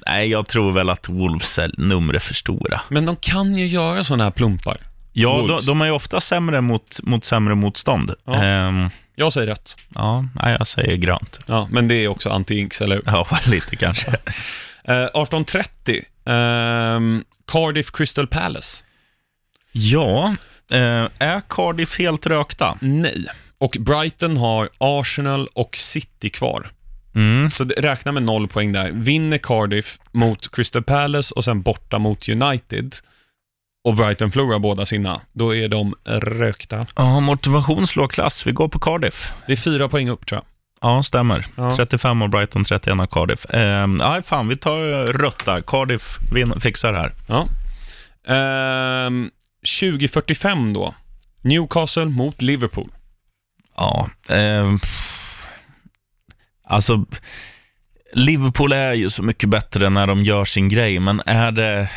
[SPEAKER 1] Nej, jag tror väl att Wolves är numret för stora.
[SPEAKER 2] Men de kan ju göra sådana här plumpar.
[SPEAKER 1] Ja, de, de är ju ofta sämre mot, mot sämre motstånd.
[SPEAKER 2] Ja.
[SPEAKER 1] Ehm,
[SPEAKER 2] Jag säger rätt.
[SPEAKER 1] ja, nej, jag säger grönt.
[SPEAKER 2] Ja, men det är också anti-inks, eller hur?
[SPEAKER 1] Ja, lite kanske.
[SPEAKER 2] Eh, 18.30, ehm, Cardiff Crystal Palace.
[SPEAKER 1] Ja, eh, är Cardiff helt rökta?
[SPEAKER 2] Nej. Och Brighton har Arsenal och City kvar.
[SPEAKER 1] Mm.
[SPEAKER 2] Så räkna med noll poäng där. Vinner Cardiff mot Crystal Palace och sen borta mot United och Brighton förlorar båda sina, då är de rökta.
[SPEAKER 1] Ja, motivation slår klass. Vi går på Cardiff.
[SPEAKER 2] Det är fyra poäng upp tror jag.
[SPEAKER 1] Ja, stämmer.
[SPEAKER 2] Ja.
[SPEAKER 1] 35 av Brighton, 31 av Cardiff. Ehm, nej, fan, vi tar eh, rött där. Cardiff fixar det här.
[SPEAKER 2] Ja. Ehm, 2045 då. Newcastle mot Liverpool.
[SPEAKER 1] Ja, eh, alltså Liverpool är ju så mycket bättre när de gör sin grej, men är det...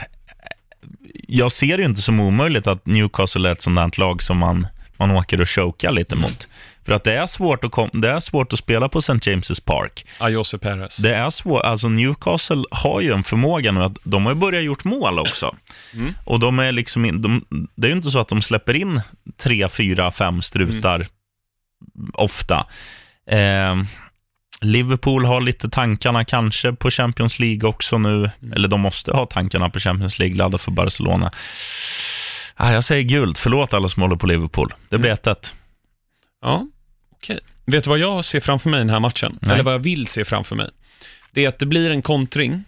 [SPEAKER 1] Jag ser det ju inte som omöjligt att Newcastle är ett sånt lag som man, man åker och chokar lite mot. För att det är, svårt att kom, det är svårt att spela på St. James' Park.
[SPEAKER 2] Ayose Perez.
[SPEAKER 1] Det är svårt, alltså Newcastle har ju en förmåga nu att de har börjat gjort mål också.
[SPEAKER 2] Mm.
[SPEAKER 1] Och de är liksom in, de, det är ju inte så att de släpper in tre, fyra, fem strutar ofta. Eh, Liverpool har lite tankarna kanske på Champions League också nu, eller de måste ha tankarna på Champions League, ladda för Barcelona. Ah, jag säger guld, förlåt alla som håller på Liverpool. Det blir 1-1.
[SPEAKER 2] Ja, okej. Vet du vad jag ser framför mig i den här matchen?
[SPEAKER 1] Nej.
[SPEAKER 2] Eller vad jag vill se framför mig? Det är att det blir en kontring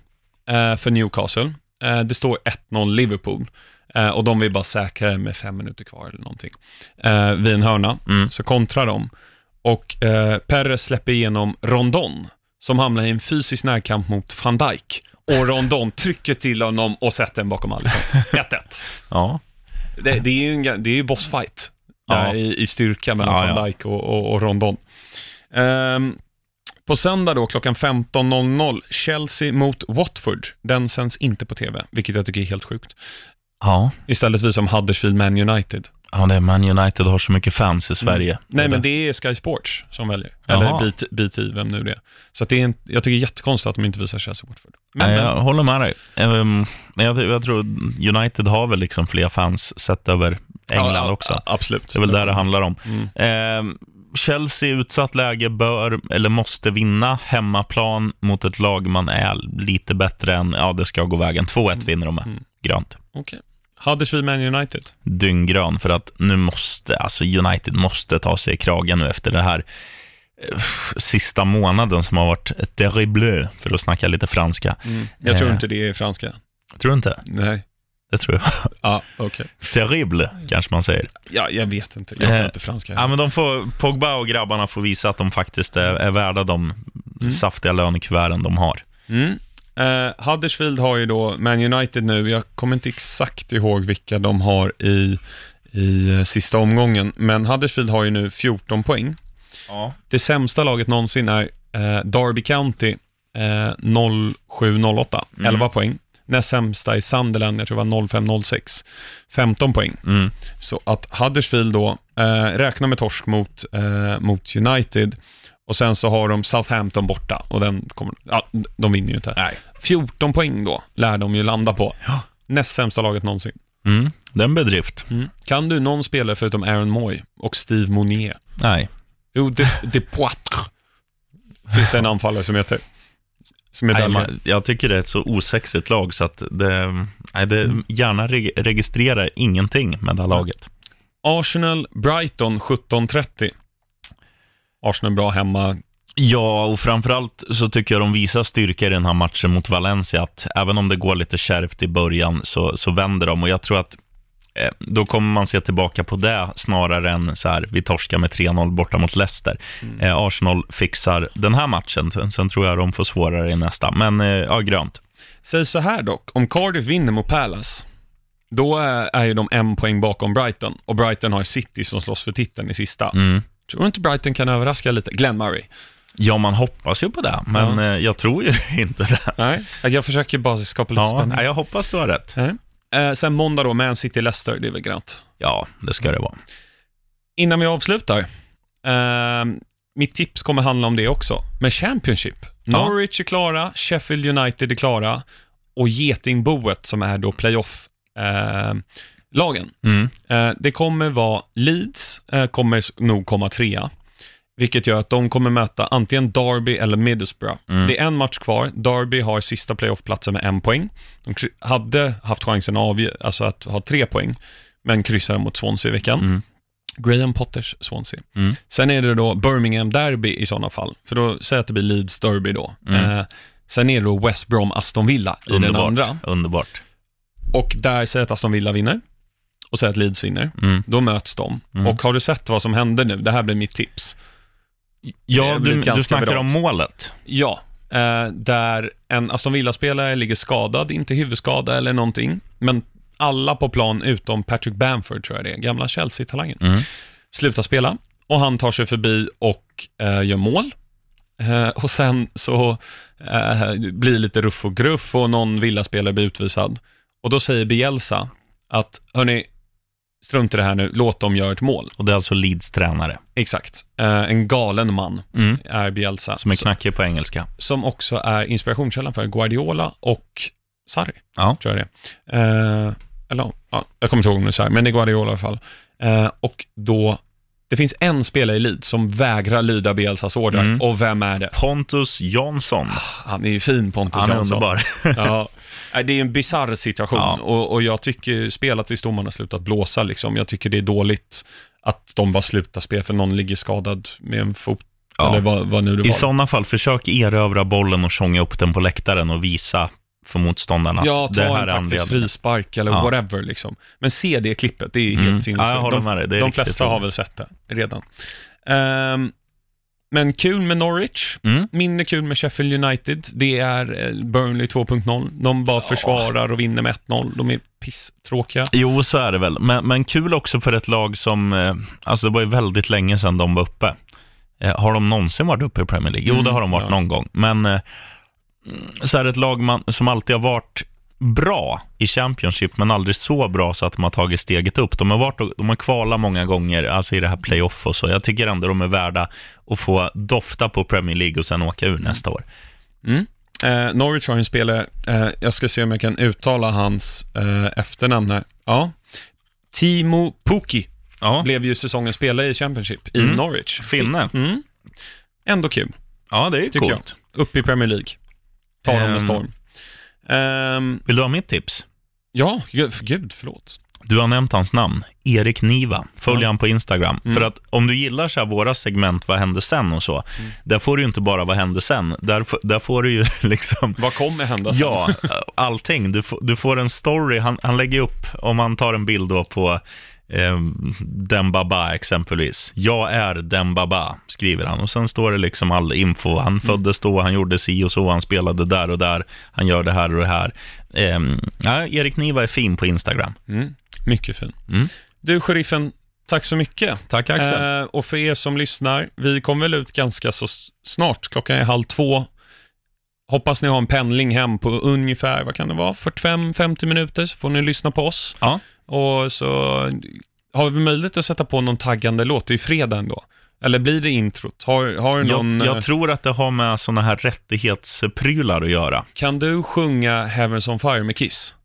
[SPEAKER 2] eh, för Newcastle. Eh, det står 1-0 Liverpool. Eh, och de vill bara säkra med fem minuter kvar eller någonting. Eh, vid en hörna,
[SPEAKER 1] Mm.
[SPEAKER 2] så kontrar de. Och eh, Perez släpper igenom Rondon, som hamnar i en fysisk närkamp mot van Dijk. Och Rondon trycker till honom och sätter den bakom Alisson. 1-1.
[SPEAKER 1] Ja.
[SPEAKER 2] Det, det är ju en, det är ju bossfight
[SPEAKER 1] Ja.
[SPEAKER 2] där i, i styrka mellan
[SPEAKER 1] Ja,
[SPEAKER 2] van. Dijk och, och, och Rondon. Ehm, på söndag då, klockan 15.00, Chelsea mot Watford. Den sänds inte på tv, vilket jag tycker är helt sjukt.
[SPEAKER 1] Ja.
[SPEAKER 2] Istället vi som Huddersfield Man United.
[SPEAKER 1] Ja, det är Man United har så mycket fans i Sverige.
[SPEAKER 2] Nej, men
[SPEAKER 1] det
[SPEAKER 2] är Sky Sports som väljer.
[SPEAKER 1] Jaha.
[SPEAKER 2] Eller BT, BT, vem nu det är. Så det är en, jag tycker det är jättekonstigt att de inte visar Chelsea Watford. Men,
[SPEAKER 1] Nej,
[SPEAKER 2] men,
[SPEAKER 1] jag håller med dig. Ehm, Men jag, jag tror United har väl liksom fler fans sett över England
[SPEAKER 2] ja,
[SPEAKER 1] också.
[SPEAKER 2] absolut.
[SPEAKER 1] Det är väl där det handlar om.
[SPEAKER 2] Mm.
[SPEAKER 1] Ehm, Chelsea i utsatt läge bör, eller måste vinna hemmaplan mot ett lag man är lite bättre än, ja det ska gå vägen. 2-1 vinner de med.
[SPEAKER 2] Mm.
[SPEAKER 1] Grönt.
[SPEAKER 2] Okej. Huddersfield Man United.
[SPEAKER 1] Dynggrön för att nu måste, alltså United måste ta sig i kragen nu efter det här eh, sista månaden som har varit terrible, för att snacka lite franska.
[SPEAKER 2] Jag tror
[SPEAKER 1] Eh.
[SPEAKER 2] inte det är franska.
[SPEAKER 1] Tror du inte?
[SPEAKER 2] Nej.
[SPEAKER 1] Det tror jag.
[SPEAKER 2] Ja, okej.
[SPEAKER 1] Terrible, kanske man säger.
[SPEAKER 2] Ja, jag vet inte. Jag kan
[SPEAKER 1] Eh,
[SPEAKER 2] inte franska.
[SPEAKER 1] Ja, men de får, Pogba och grabbarna får visa att de faktiskt är, är värda de
[SPEAKER 2] Mm.
[SPEAKER 1] saftiga lönekuverten de har.
[SPEAKER 2] Mm. Eh, Huddersfield har ju då Man United nu, jag kommer inte exakt ihåg vilka de har i, i eh, sista omgången, men Huddersfield har ju nu 14 poäng.
[SPEAKER 1] Ja.
[SPEAKER 2] Det sämsta laget någonsin är eh, Derby County, eh, 07-08,
[SPEAKER 1] Mm.
[SPEAKER 2] 11 poäng. Näst sämsta i Sunderland, jag tror det var 05-06, 15 poäng.
[SPEAKER 1] Mm.
[SPEAKER 2] Så att Huddersfield då eh, räknar med torsk mot, eh, mot United och sen så har de Southampton borta och den kommer, ja, de vinner ju inte.
[SPEAKER 1] Nej.
[SPEAKER 2] 14 poäng då lär de ju landa på.
[SPEAKER 1] Ja.
[SPEAKER 2] Näst sämsta laget någonsin.
[SPEAKER 1] Mm. Det är en bedrift.
[SPEAKER 2] Kan du någon spelare förutom Aaron Moy och Steve Monier?
[SPEAKER 1] Nej.
[SPEAKER 2] Jo, De, de Poitre finns det en anfallare som heter. Som är
[SPEAKER 1] Nej, man, jag tycker det är ett så osexigt lag så att det, nej, det
[SPEAKER 2] Mm.
[SPEAKER 1] gärna reg registrerar ingenting med det här laget.
[SPEAKER 2] Arsenal, Brighton 17.30. Arsenal bra hemma.
[SPEAKER 1] Ja, och framförallt så tycker jag de visar styrka i den här matchen mot Valencia. Att även om det går lite kärvt i början så, så vänder de. Och jag tror att eh, då kommer man se tillbaka på det snarare än så här, vi torskar med 3-0 borta mot Leicester. Eh, Arsenal fixar den här matchen, sen, sen tror jag de får svårare i nästa. Men eh, ja, grönt.
[SPEAKER 2] Säg så här dock, om Cardiff vinner mot Palace, då är, är ju de en poäng bakom Brighton och Brighton har City som slåss för titeln i sista.
[SPEAKER 1] Mm.
[SPEAKER 2] Tror du inte Brighton kan överraska lite? Glenn Murray.
[SPEAKER 1] Ja, man hoppas ju på det, men
[SPEAKER 2] Ja.
[SPEAKER 1] eh, jag tror ju inte det.
[SPEAKER 2] Nej, jag försöker bara skapa lite
[SPEAKER 1] Ja,
[SPEAKER 2] spänning.
[SPEAKER 1] nej, jag hoppas du har rätt.
[SPEAKER 2] Nej. Eh, sen måndag då, Man City-Leicester, det är väl grönt.
[SPEAKER 1] Ja, det ska det vara.
[SPEAKER 2] Innan vi avslutar, eh, mitt tips kommer handla om det också, med Championship.
[SPEAKER 1] Ja.
[SPEAKER 2] Norwich är klara, Sheffield United är klara och Getingboet som är då playoff eh, lagen.
[SPEAKER 1] Mm.
[SPEAKER 2] Eh, det kommer vara Leeds, eh, kommer nog komma trea. Vilket gör att de kommer möta antingen Derby eller Middlesbrough.
[SPEAKER 1] Mm.
[SPEAKER 2] Det är en match kvar. Derby har sista playoffplatsen med en poäng. De hade haft chansen att, avge- alltså att ha tre poäng, men kryssade mot Swansea i veckan.
[SPEAKER 1] Mm.
[SPEAKER 2] Graham Potters Swansea.
[SPEAKER 1] Mm.
[SPEAKER 2] Sen är det då Birmingham Derby i sådana fall, för då säger jag att det blir Leeds Derby då.
[SPEAKER 1] Mm.
[SPEAKER 2] Eh, sen är det då West Brom Aston Villa i den
[SPEAKER 1] Underbart.
[SPEAKER 2] andra.
[SPEAKER 1] Underbart.
[SPEAKER 2] Och där säger jag att Aston Villa vinner och säger att Leeds vinner.
[SPEAKER 1] Mm.
[SPEAKER 2] Då möts de.
[SPEAKER 1] Mm.
[SPEAKER 2] Och har du sett vad som hände nu? Det här blir mitt tips.
[SPEAKER 1] Ja, du, du snackar
[SPEAKER 2] bra.
[SPEAKER 1] om målet.
[SPEAKER 2] Ja, eh, där en Aston Villa-spelare ligger skadad, inte huvudskada eller någonting, men alla på plan utom Patrick Bamford, tror jag det är, gamla Chelsea-talangen,
[SPEAKER 1] Mm.
[SPEAKER 2] slutar spela och han tar sig förbi och eh, gör mål. Eh, och sen så eh, blir lite ruff och gruff och någon Villa-spelare blir utvisad. Och då säger Bielsa att, hörni, strunt i det här nu, låt dem göra ett mål.
[SPEAKER 1] Och det är alltså Leeds tränare.
[SPEAKER 2] Exakt. Eh, en galen man
[SPEAKER 1] Mm.
[SPEAKER 2] är Bielsa.
[SPEAKER 1] Som är knackig på engelska.
[SPEAKER 2] som också är inspirationskällan för Guardiola och Sarri,
[SPEAKER 1] Ja.
[SPEAKER 2] tror jag det eh, Eller ja, jag kommer inte ihåg om det är Sarri, men det är Guardiola i alla fall. Eh, och då, det finns en spelare i Leeds som vägrar lyda Bielsas ordrar.
[SPEAKER 1] Mm.
[SPEAKER 2] Och vem är det?
[SPEAKER 1] Pontus Jansson.
[SPEAKER 2] Han är ju fin, Pontus
[SPEAKER 1] Han är
[SPEAKER 2] Jansson.
[SPEAKER 1] underbar.
[SPEAKER 2] Ja. Det är en bisarr situation
[SPEAKER 1] Ja.
[SPEAKER 2] och, och jag tycker spelat tills domarna slutat blåsa. Liksom. Jag tycker det är dåligt att de bara slutar spela för någon ligger skadad med en fot.
[SPEAKER 1] Ja.
[SPEAKER 2] Vad, vad
[SPEAKER 1] I sådana fall, försök erövra bollen och sjunga upp den på läktaren och visa för motståndarna
[SPEAKER 2] Ja,
[SPEAKER 1] att det
[SPEAKER 2] ta
[SPEAKER 1] här
[SPEAKER 2] en taktisk frispark eller
[SPEAKER 1] Ja.
[SPEAKER 2] whatever. Liksom. Men se det klippet, det är
[SPEAKER 1] Mm.
[SPEAKER 2] helt sinnessjukt.
[SPEAKER 1] Ja, jag håller
[SPEAKER 2] de
[SPEAKER 1] med dig. Det
[SPEAKER 2] de flesta har
[SPEAKER 1] roligt.
[SPEAKER 2] väl sett det redan. Ehm, men kul med Norwich,
[SPEAKER 1] Mm.
[SPEAKER 2] mindre kul med Sheffield United. Det är eh, Burnley 2.0. De bara försvarar och vinner med 1-0. De är pisstråkiga.
[SPEAKER 1] Jo, så är det väl. Men, men kul också för ett lag som, eh, alltså det var ju väldigt länge sedan de var uppe. Eh, har de någonsin varit uppe i Premier League? Jo,
[SPEAKER 2] Mm,
[SPEAKER 1] det har de varit
[SPEAKER 2] ja.
[SPEAKER 1] någon gång. Men så är det ett lag man, som alltid har varit bra i Championship, men aldrig så bra så att de har tagit steget upp. De har, varit, och- de har kvalat många gånger, alltså i det här playoff och så. Jag tycker ändå de är värda att få dofta på Premier League och sen åka ur nästa år.
[SPEAKER 2] Mm. Eh, Norwich har ju en spelare, eh, jag ska se om jag kan uttala hans eh, efternamn här. Ja. Timo Pukki
[SPEAKER 1] Ja,
[SPEAKER 2] blev ju säsongens spelare i Championship i
[SPEAKER 1] Mm.
[SPEAKER 2] Norwich.
[SPEAKER 1] finne.
[SPEAKER 2] Mm. Ändå kul.
[SPEAKER 1] Ja, det är ju coolt.
[SPEAKER 2] upp i Premier League. Tar dem med storm. Ehm,
[SPEAKER 1] Vill du ha mitt tips?
[SPEAKER 2] ja, gud, gud, förlåt.
[SPEAKER 1] Du har nämnt hans namn, Erik Niva. Följ
[SPEAKER 2] Ja.
[SPEAKER 1] han på Instagram.
[SPEAKER 2] Mm.
[SPEAKER 1] För att om du gillar så här våra segment, vad hände sen och så,
[SPEAKER 2] Mm.
[SPEAKER 1] där får du ju inte bara vad hände sen, där, får- där får du ju liksom
[SPEAKER 2] Vad kommer hända sen?
[SPEAKER 1] Ja, allting. Du, får- du får en story. Han, han lägger upp, om man tar en bild då på eh, Dembaba exempelvis. Jag är Dembaba, skriver han. Och sen står det liksom all info.
[SPEAKER 2] Mm.
[SPEAKER 1] Han föddes då, han gjorde si och så, han spelade där och där, han gör det här och det här. Eh, ja, Erik Niva är fin på Instagram.
[SPEAKER 2] Mm. Mycket fin.
[SPEAKER 1] Mm.
[SPEAKER 2] Du, sheriffen, tack så mycket.
[SPEAKER 1] Tack Axel.
[SPEAKER 2] Eh, och för er som lyssnar, vi kommer väl ut ganska så snart. Klockan är halv två. Hoppas ni har en pendling hem på ungefär, vad kan det vara, 45-50 minuter, så får ni lyssna på oss.
[SPEAKER 1] Ja.
[SPEAKER 2] Och så har vi möjlighet att sätta på någon taggande låt, det är ju fredag ändå. Eller blir det introt? Har, har någon...
[SPEAKER 1] jag,
[SPEAKER 2] eh,
[SPEAKER 1] jag tror att det har med sådana här rättighetsprylar att göra.
[SPEAKER 2] Kan du sjunga Heavens on Fire med Kiss?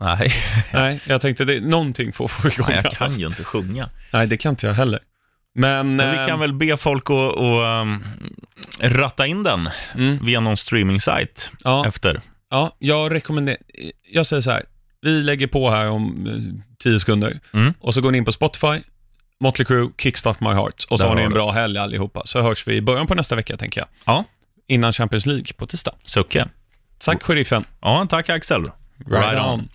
[SPEAKER 1] Nej,
[SPEAKER 2] Nej, jag tänkte det, någonting får få igång.
[SPEAKER 1] jag kan ju inte sjunga.
[SPEAKER 2] Nej, det kan inte jag heller. Men...
[SPEAKER 1] Men vi
[SPEAKER 2] eh,
[SPEAKER 1] kan väl be folk att, att um, ratta in den
[SPEAKER 2] Mm,
[SPEAKER 1] via någon streaming-sajt
[SPEAKER 2] ja,
[SPEAKER 1] efter.
[SPEAKER 2] ja, jag rekommenderar... Jag säger så här, vi lägger på här om eh, tio sekunder
[SPEAKER 1] Mm.
[SPEAKER 2] och så går ni in på Spotify, Motley Crue, Kickstart My Heart och så
[SPEAKER 1] Där
[SPEAKER 2] har ni en bra helg allihopa. Så hörs vi i början på nästa vecka, tänker jag.
[SPEAKER 1] Ja,
[SPEAKER 2] Innan Champions League på tisdag.
[SPEAKER 1] Sucke.
[SPEAKER 2] Tack, sheriffen.
[SPEAKER 1] Ja, tack Axel.
[SPEAKER 2] Right on.